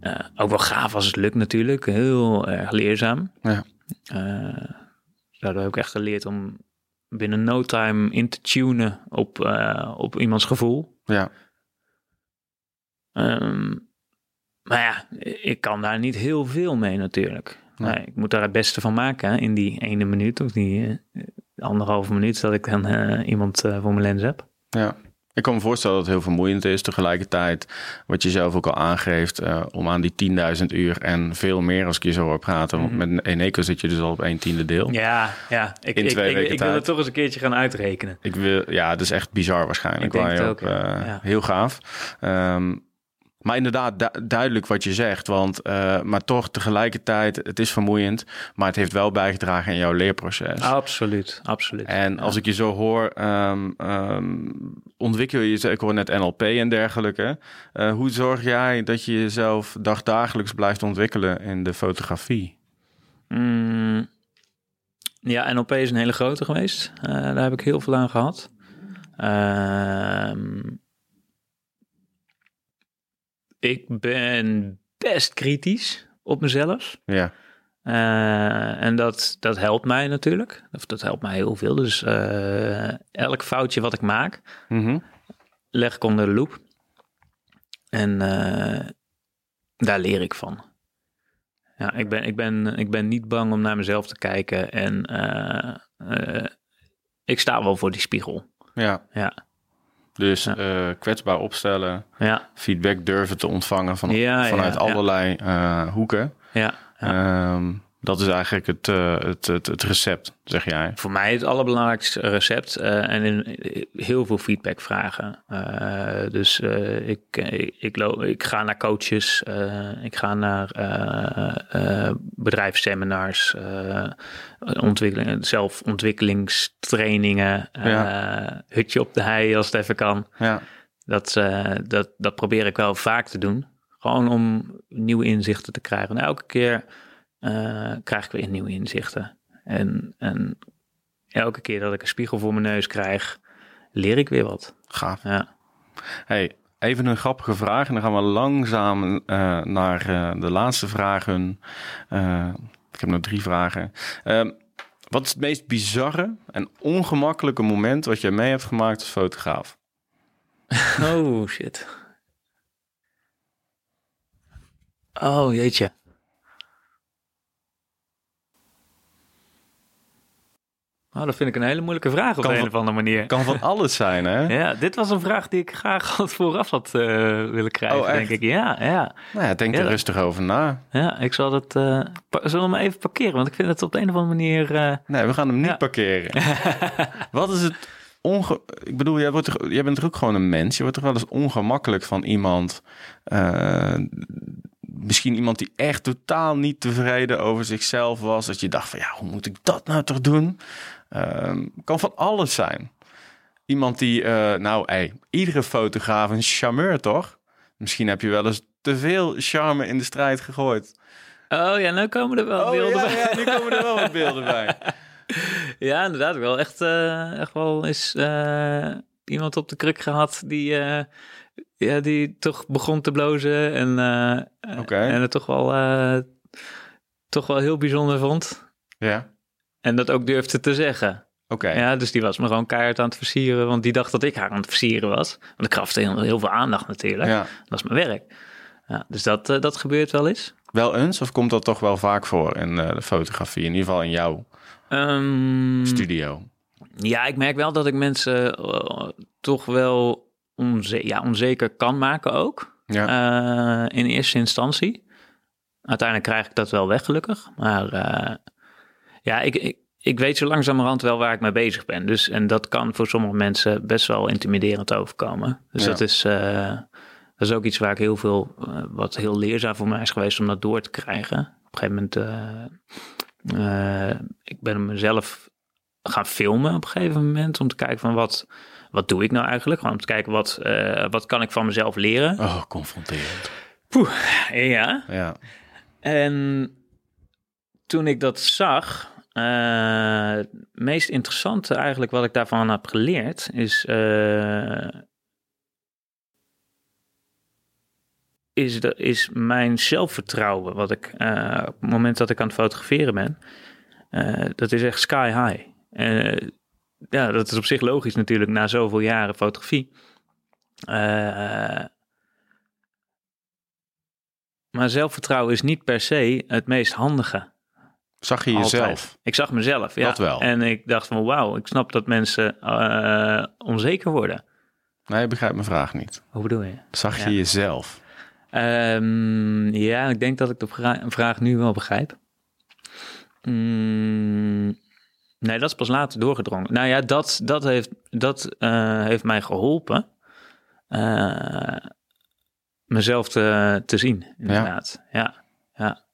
ja, ook wel gaaf als het lukt natuurlijk, heel erg leerzaam. ja, daardoor heb ik echt geleerd om binnen no time in te tunen op, eh, op iemands gevoel. ja, Ehm, maar ja, ik kan daar niet heel veel mee natuurlijk. Nee. Nee, ik moet daar het beste van maken hè, in die ene minuut of die eh, anderhalve minuut dat ik dan eh, iemand voor mijn lens heb. ja. Ik kan me voorstellen dat het heel vermoeiend is. Tegelijkertijd, wat je zelf ook al aangeeft, eh, om aan die 10.000 uur en veel meer als ik je zo hoor praten. Want met een Eneco zit je dus al op een tiende deel. Ja, ja. Ik, In ik, twee ik, weken ik wil tijd. het toch eens een keertje gaan uitrekenen. Ik wil, ja, dat is echt bizar waarschijnlijk. Ik denk het ook, eh, Ja. Heel gaaf. Ehm, maar inderdaad, du- duidelijk wat je zegt. Want, eh, maar toch tegelijkertijd, het is vermoeiend. Maar het heeft wel bijgedragen aan jouw leerproces. Absoluut, absoluut. En als ik je zo hoor, ehm, ehm, ontwikkel je je, ik hoor net NLP en dergelijke. Eh, hoe zorg jij dat je jezelf dagdagelijks blijft ontwikkelen in de fotografie? Mm, ja, NLP is een hele grote geweest. Eh, daar heb ik heel veel aan gehad. Ehm, ik ben best kritisch op mezelf. Ja, Eh, en dat, dat helpt mij natuurlijk. Of dat helpt mij heel veel. Dus eh, elk foutje wat ik maak, Mhm. leg ik onder de loep. En eh, daar leer ik van. Ja, ik ben, ik, ben, ik ben niet bang om naar mezelf te kijken. En ik sta wel voor die spiegel. Ja, Ja, dus Ja. eh, kwetsbaar opstellen, ja, feedback durven te ontvangen van, vanuit allerlei eh, hoeken. ja. ja. Dat is eigenlijk het, eh, het, het, het recept, zeg jij. Voor mij het allerbelangrijkste recept eh, en in, heel veel feedback vragen. Eh, dus ik, ik, ik, lo- ik ga naar coaches, ik ga naar bedrijfsseminars, ontwikkeling, zelfontwikkelingstrainingen, eh, hutje op de hei als het even kan. Ja, Dat, dat, dat probeer ik wel vaak te doen. Gewoon om nieuwe inzichten te krijgen. En elke keer eh, krijg ik weer nieuwe inzichten. En, en elke keer dat ik een spiegel voor mijn neus krijg, leer ik weer wat. gaaf. Ja. Hey, even een grappige vraag en dan gaan we langzaam eh, naar eh, de laatste vragen. Ik heb nog drie vragen. Ehm, wat is het meest bizarre en ongemakkelijke moment wat jij mee hebt gemaakt als fotograaf? Oh, shit. Oh, jeetje. Oh, dat vind ik een hele moeilijke vraag op Kan de een van- of andere manier. Kan van alles zijn, hè? Ja, dit was een vraag die ik graag had vooraf had eh, willen krijgen, Oh, denk ik. Ja, ja. Nou ja, denk Ja, er dat- rustig over na. Ja, ik zal dat. zullen we hem even parkeren? Want ik vind het op de een of andere manier. eh, Nee, we gaan hem niet parkeren. Wat is het onge... Ik bedoel, jij, wordt jij bent toch ook gewoon een mens? Je wordt toch wel eens ongemakkelijk van iemand... eh, misschien iemand die echt totaal niet tevreden over zichzelf was. Dat je dacht van, ja, hoe moet ik dat nou toch doen? Ehm, kan van alles zijn. Iemand die, eh, nou, hey, iedere fotograaf een charmeur, toch? Misschien heb je wel eens te veel charme in de strijd gegooid. Oh ja, nu komen er wel beelden ja, bij. ja, nu komen er wel wat beelden bij. Ja, inderdaad. Wel echt, eh, echt wel is eh, iemand op de kruk gehad die, eh, ja, die toch begon te blozen. En, en het toch wel, toch wel heel bijzonder vond. Ja, En dat ook durfde te zeggen. oké. Ja, dus die was me gewoon keihard aan het versieren. Want die dacht dat ik haar aan het versieren was. Want ik gaf heel, heel veel aandacht natuurlijk. Ja. Dat is mijn werk. Ja, dus dat, dat gebeurt wel eens. Wel eens, of komt dat toch wel vaak voor in de fotografie? In ieder geval in jouw Ehm, studio. Ja, ik merk wel dat ik mensen eh, toch wel onze ja, onzeker kan maken ook. Ja, eh, in eerste instantie. Uiteindelijk krijg ik dat wel weg, gelukkig. Maar eh, ja, ik, ik, ik weet zo langzamerhand wel waar ik mee bezig ben. Dus, en dat kan voor sommige mensen best wel intimiderend overkomen. Dus Ja. dat, is, dat is ook iets waar ik heel veel, wat heel leerzaam voor mij is geweest om dat door te krijgen. Op een gegeven moment, eh, ik ben mezelf gaan filmen op een gegeven moment. Om te kijken van wat, wat doe ik nou eigenlijk? Gewoon om te kijken wat, eh, wat kan ik van mezelf leren. oh, confronterend. Ja. Ja, En toen ik dat zag, eh, het meest interessante eigenlijk wat ik daarvan heb geleerd is, is, de, is mijn zelfvertrouwen. Wat ik eh, op het moment dat ik aan het fotograferen ben, eh, dat is echt sky high. Eh, ja, dat is op zich logisch natuurlijk na zoveel jaren fotografie. Maar zelfvertrouwen is niet per se het meest handige. zag je Altijd. jezelf? Ik zag mezelf, ja. Dat wel. En ik dacht van wauw, ik snap dat mensen onzeker worden. Nee, ik begrijp mijn vraag niet. Hoe bedoel je? Zag je Ja. jezelf? Ehm, ja, ik denk dat ik de vra- vraag nu wel begrijp. Mm, nee, dat is pas later doorgedrongen. Nou ja, dat, dat, heeft, dat eh, heeft mij geholpen eh, mezelf te, te zien, inderdaad. Ja. ja.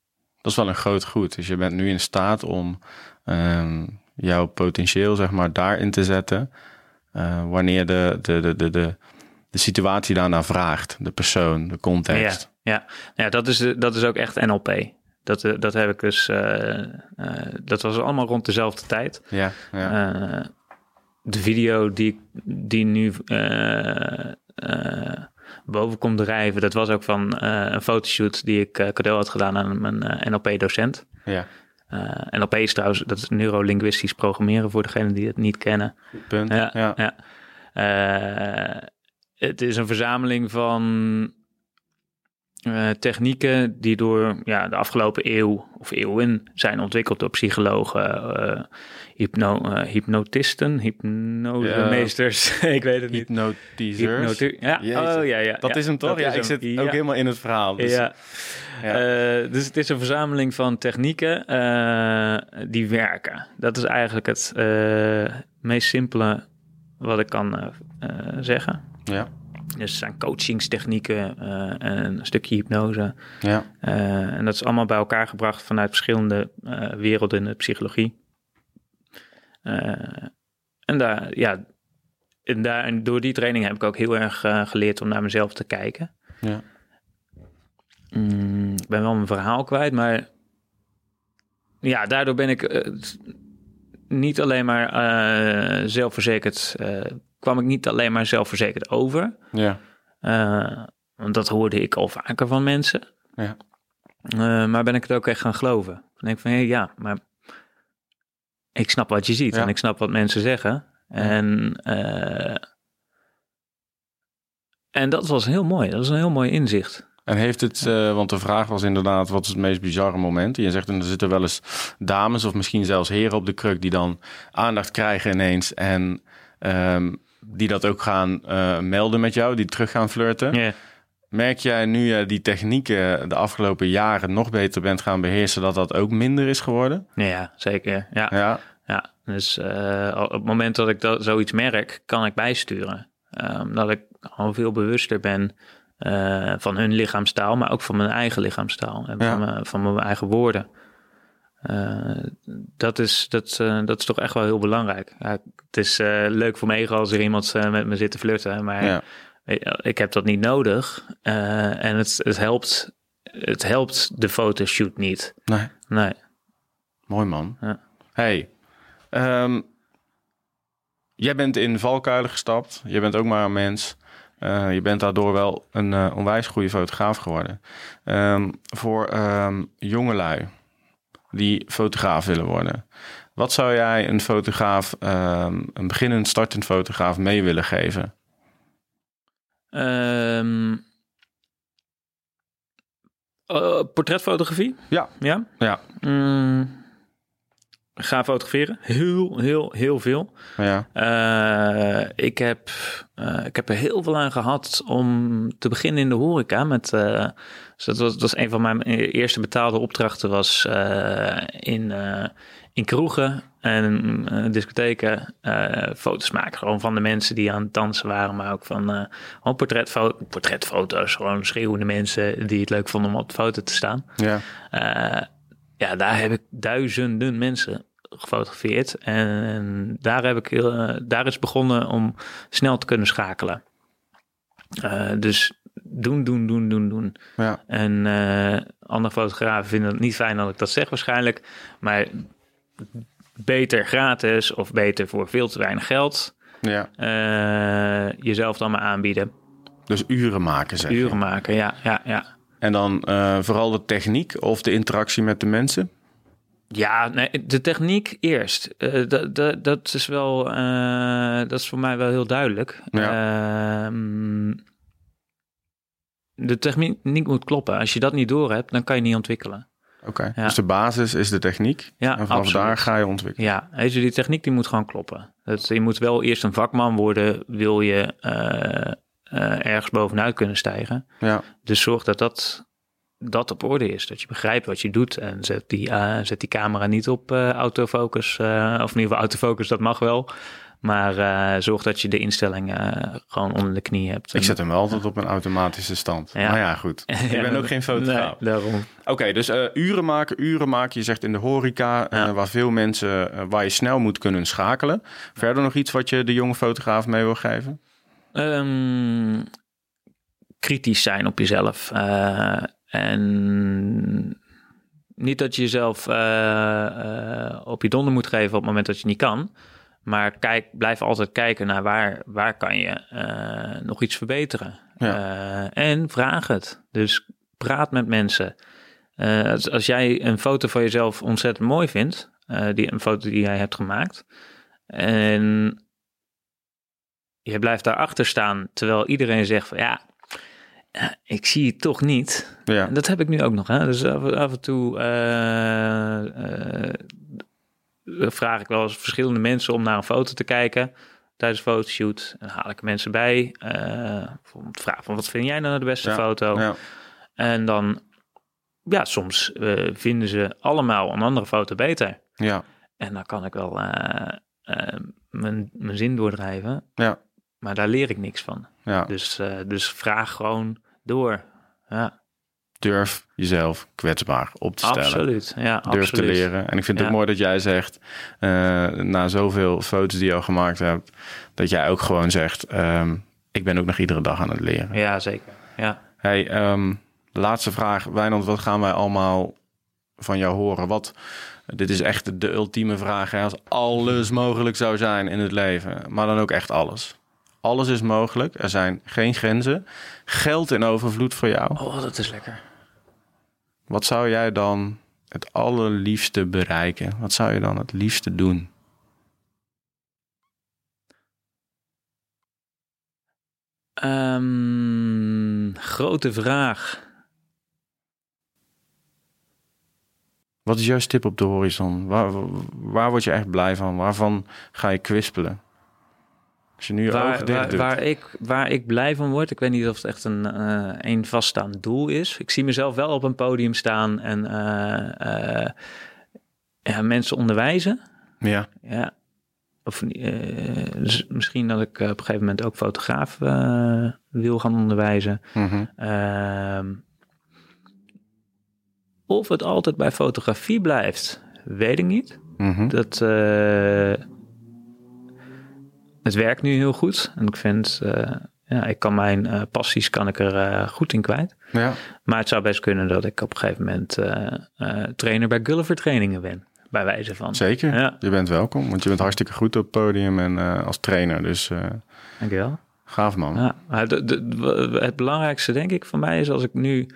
Dat is wel een groot goed. Dus je bent nu in staat om ehm, jouw potentieel, zeg maar, daarin te zetten. eh, wanneer de, de, de, de, de, de situatie daarna vraagt. De persoon, de context. Ja, ja. ja dat, is, dat is ook echt NLP. Dat, eh, dat heb ik dus. eh, eh, dat was allemaal rond dezelfde tijd. Ja, ja. De video die, die nu boven komt drijven, dat was ook van een fotoshoot die ik cadeau had gedaan aan mijn NLP-docent. Ja, NLP is trouwens, dat is neurolinguistisch programmeren voor degenen die het niet kennen. punt. Ja, Ja, ja. Het is een verzameling van eh, technieken die door ja, de afgelopen eeuw of eeuwen zijn ontwikkeld door psychologen, eh, hypno, eh, hypnotisten, hypnosemeesters, ik weet het niet. Hypnotiseurs. Hypnoti- ja, Jezus. oh ja, ja. Dat ja, is hem toch? Ja, ik hem. zit ook helemaal in het verhaal. Dus, ja. dus het is een verzameling van technieken die werken. Dat is eigenlijk het meest simpele wat ik kan zeggen. Ja, Dus zijn coachingstechnieken eh, en een stukje hypnose. ja, Eh, en dat is allemaal bij elkaar gebracht vanuit verschillende eh, werelden in de psychologie. Eh, en daar, ja, en daar, en door die training heb ik ook heel erg eh, geleerd om naar mezelf te kijken. ja. Mm, ik ben wel mijn verhaal kwijt, maar ja, daardoor ben ik eh, niet alleen maar eh, zelfverzekerd, eh, kwam ik niet alleen maar zelfverzekerd over. ja. Eh, want dat hoorde ik al vaker van mensen. Ja. Eh, maar ben ik het ook echt gaan geloven. Dan denk ik van, hé, ja, maar ik snap wat je ziet Ja. en ik snap wat mensen zeggen. En, eh, en dat was heel mooi. Dat was een heel mooi inzicht. En heeft het, want de vraag was inderdaad, wat is het meest bizarre moment? En je zegt, er zitten wel eens dames of misschien zelfs heren op de kruk die dan aandacht krijgen ineens en ehm, die dat ook gaan eh, melden met jou, die terug gaan flirten. Merk jij nu je die technieken de afgelopen jaren nog beter bent gaan beheersen, dat dat ook minder is geworden? Ja, zeker. Ja, ja. Ja, dus eh, op het moment dat ik dat, zoiets merk, kan ik bijsturen. Eh, omdat ik al veel bewuster ben eh, van hun lichaamstaal, maar ook van mijn eigen lichaamstaal en Ja. van, mijn, van mijn eigen woorden. Eh, dat, is, dat, eh, dat is toch echt wel heel belangrijk. Ja, het is eh, leuk voor mijn ego als er iemand met me zit te flirten, maar ja. ik heb dat niet nodig. En het, het, helpt, het helpt de fotoshoot niet. Nee, Nee. mooi man. Ja. Hey, ehm, jij bent in valkuilen gestapt. Je bent ook maar een mens. Je bent daardoor wel een onwijs goede fotograaf geworden. Ehm, voor ehm jongelui die fotograaf willen worden. Wat zou jij een fotograaf, ehm, een beginnend startend fotograaf mee willen geven? Eh, portretfotografie? Ja. Ja? Ja, Mm, ga fotograferen. Heel, heel, heel veel. ja, Eh, ik, heb, eh, ik heb er heel veel aan gehad om te beginnen in de horeca. Met, eh, dus dat, was, dat was een van mijn eerste betaalde opdrachten was in, in kroegen en discotheken foto's maken. Gewoon van de mensen die aan het dansen waren, maar ook van eh, gewoon portretfo portretfoto's. Gewoon schreeuwende mensen die het leuk vonden om op de foto te staan. ja, ja, daar heb ik duizenden mensen gefotografeerd. En daar, heb ik eh, daar is begonnen om snel te kunnen schakelen. Eh, dus doen, doen, doen, doen, doen. ja, En eh, andere fotografen vinden het niet fijn dat ik dat zeg waarschijnlijk. Maar beter gratis of beter voor veel te weinig geld. ja. jezelf dan maar aanbieden. Dus uren maken, zeg je. Uren maken, ja, ja, ja. En dan eh, vooral de techniek of de interactie met de mensen? Ja, nee, de techniek eerst. Eh, dat, dat, dat is wel, eh, dat is voor mij wel heel duidelijk. Ehm, de techniek moet kloppen. Als je dat niet door hebt, dan kan je niet ontwikkelen. Oké, Ja. dus de basis is de techniek. Ja, en vanaf absoluut. daar ga je ontwikkelen. Ja, weet je, die techniek die moet gewoon kloppen. Dat, je moet wel eerst een vakman worden, wil je eh, ergens bovenuit kunnen stijgen. Ja, Dus zorg dat dat, dat op orde is. Dat je begrijpt wat je doet. En zet die, eh, zet die camera niet op eh, autofocus. of in ieder geval autofocus, dat mag wel. Maar zorg dat je de instelling eh, gewoon onder de knie hebt. ik zet hem wel altijd op een automatische stand. Ja. Maar ja, goed. Ik ben ook geen fotograaf. Nee, daarom. Oké, dus uren maken, uren maken. Je zegt in de horeca, waar veel mensen, waar je snel moet kunnen schakelen. Verder nog iets wat je de jonge fotograaf mee wil geven? Ehm, kritisch zijn op jezelf. Eh, en niet dat je jezelf eh, eh, op je donder moet geven op het moment dat je niet kan. Maar kijk, blijf altijd kijken naar waar, waar kan je nog iets verbeteren. En vraag het. Dus praat met mensen. Als, als jij een foto van jezelf ontzettend mooi vindt, die, een foto die jij hebt gemaakt, en je blijft daarachter staan terwijl iedereen zegt van ja, eh, ik zie het toch niet. Ja. En dat heb ik nu ook nog. Hè? Dus af, af en toe eh, eh, vraag ik wel eens verschillende mensen om naar een foto te kijken tijdens een fotoshoot. En dan haal ik mensen bij eh, om te vragen van wat vind jij nou de beste Ja, foto? Ja. En dan, ja, soms eh, vinden ze allemaal een andere foto beter. Ja. En dan kan ik wel eh, eh, mijn, mijn zin doordrijven. Ja. Maar daar leer ik niks van. ja. Dus, eh, dus vraag gewoon door. Ja, Durf jezelf kwetsbaar op te stellen. absoluut. Ja, Durf absoluut. te leren. En ik vind het Ja. ook mooi dat jij zegt, eh, na zoveel foto's die je al gemaakt hebt, dat jij ook gewoon zegt, ehm, ik ben ook nog iedere dag aan het leren. Ja, zeker. Ja. Hey, ehm, laatste vraag. Wijnand, wat gaan wij allemaal van jou horen? Wat, dit is echt de ultieme vraag. Hè? Als alles mogelijk zou zijn in het leven, maar dan ook echt alles. Alles is mogelijk. Er zijn geen grenzen. Geld in overvloed voor jou. Oh, dat is lekker. Wat zou jij dan het allerliefste bereiken? Wat zou je dan het liefste doen? Ehm, grote vraag. Wat is jouw stip op de horizon? Waar, waar word je echt blij van? Waarvan ga je kwispelen? Als je nu je Waar, waar, doet. waar, ik, waar ik blij van word, ik weet niet of het echt een, eh een vaststaand doel is. Ik zie mezelf wel op een podium staan en eh, eh, ja, mensen onderwijzen. Ja, Ja. Of, dus misschien dat ik op een gegeven moment ook fotograaf wil gaan onderwijzen. mhm. Ehm, of het altijd bij fotografie blijft, weet ik niet. Mhm. Dat, het werkt nu heel goed. En ik vind, eh, ja, ik kan mijn eh, passies kan ik er eh, goed in kwijt. ja. Maar het zou best kunnen dat ik op een gegeven moment trainer bij Gulliver trainingen ben. Bij wijze van. zeker. Ja. Je bent welkom, want je bent hartstikke goed op het podium en als trainer. Dus Dankjewel. gaaf man. Ja, de, de- het belangrijkste denk ik voor mij is als ik nu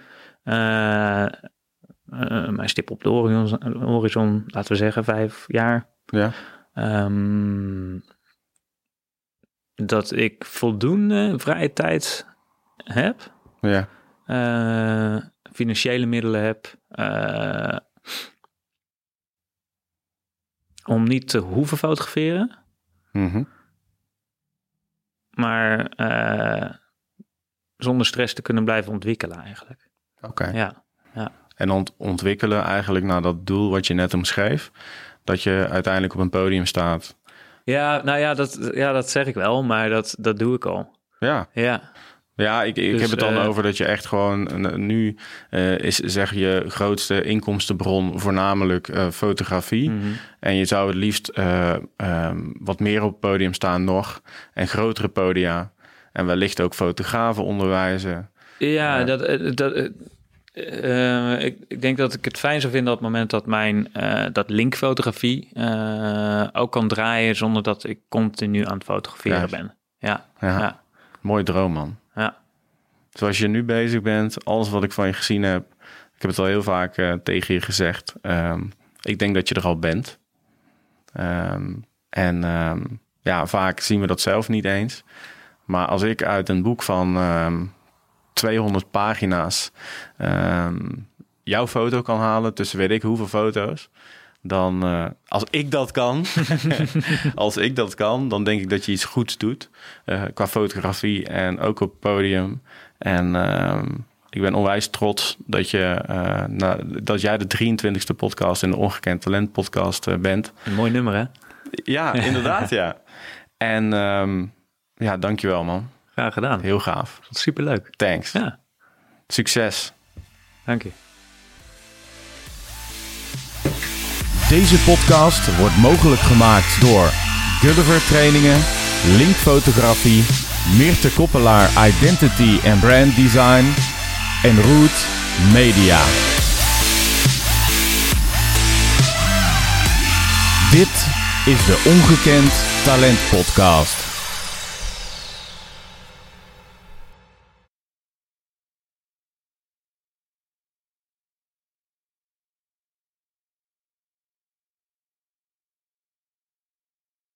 mijn stip op de horizon, horizon, laten we zeggen vijf jaar, Ja, ehm, dat ik voldoende vrije tijd heb, ja, eh, financiële middelen heb, eh, om niet te hoeven fotograferen, Mhm. maar eh, zonder stress te kunnen blijven ontwikkelen eigenlijk. oké. Ja. En ont- ontwikkelen eigenlijk naar dat doel wat je net omschreef. Dat je uiteindelijk op een podium staat. Ja, nou ja, dat, ja, dat zeg ik wel, maar dat, dat doe ik al. Ja, Ja, ja ik, ik Dus, heb het dan eh, over dat je echt gewoon nu eh, is zeg je grootste inkomstenbron voornamelijk eh, fotografie. Mhm. En je zou het liefst eh, ehm, wat meer op het podium staan nog. En grotere podia. En wellicht ook fotografen onderwijzen. ja dat, dat, eh, ik, ik denk dat ik het fijn zou vinden op het moment dat mijn eh, dat linkfotografie eh, ook kan draaien zonder dat ik continu aan het fotograferen ben. Ja, Ja, ja, mooi droom man. ja. Zoals je nu bezig bent, alles wat ik van je gezien heb. Ik heb het al heel vaak tegen je gezegd. ehm, ik denk dat je er al bent. Ehm, en ehm, ja, vaak zien we dat zelf niet eens. Maar als ik uit een boek van 200 pagina's ehm, jouw foto kan halen, tussen weet ik hoeveel foto's. Dan, eh, als ik dat kan, als ik dat kan, dan denk ik dat je iets goeds doet. eh, qua fotografie en ook op het podium. En ehm, ik ben onwijs trots dat, je, eh, dat jij de 23ste podcast in de Ongekend Talent podcast bent. Een mooi nummer, hè? Ja, inderdaad, ja. En ehm, ja, dankjewel man. Graag gedaan. Heel gaaf. Superleuk. Thanks. Ja, Succes. dank je. Deze podcast wordt mogelijk gemaakt door Gulliver Trainingen, Link Fotografie, Meerte Koppelaar Identity en Brand Design en Root Media. Dit is de Ongekend Talent Podcast.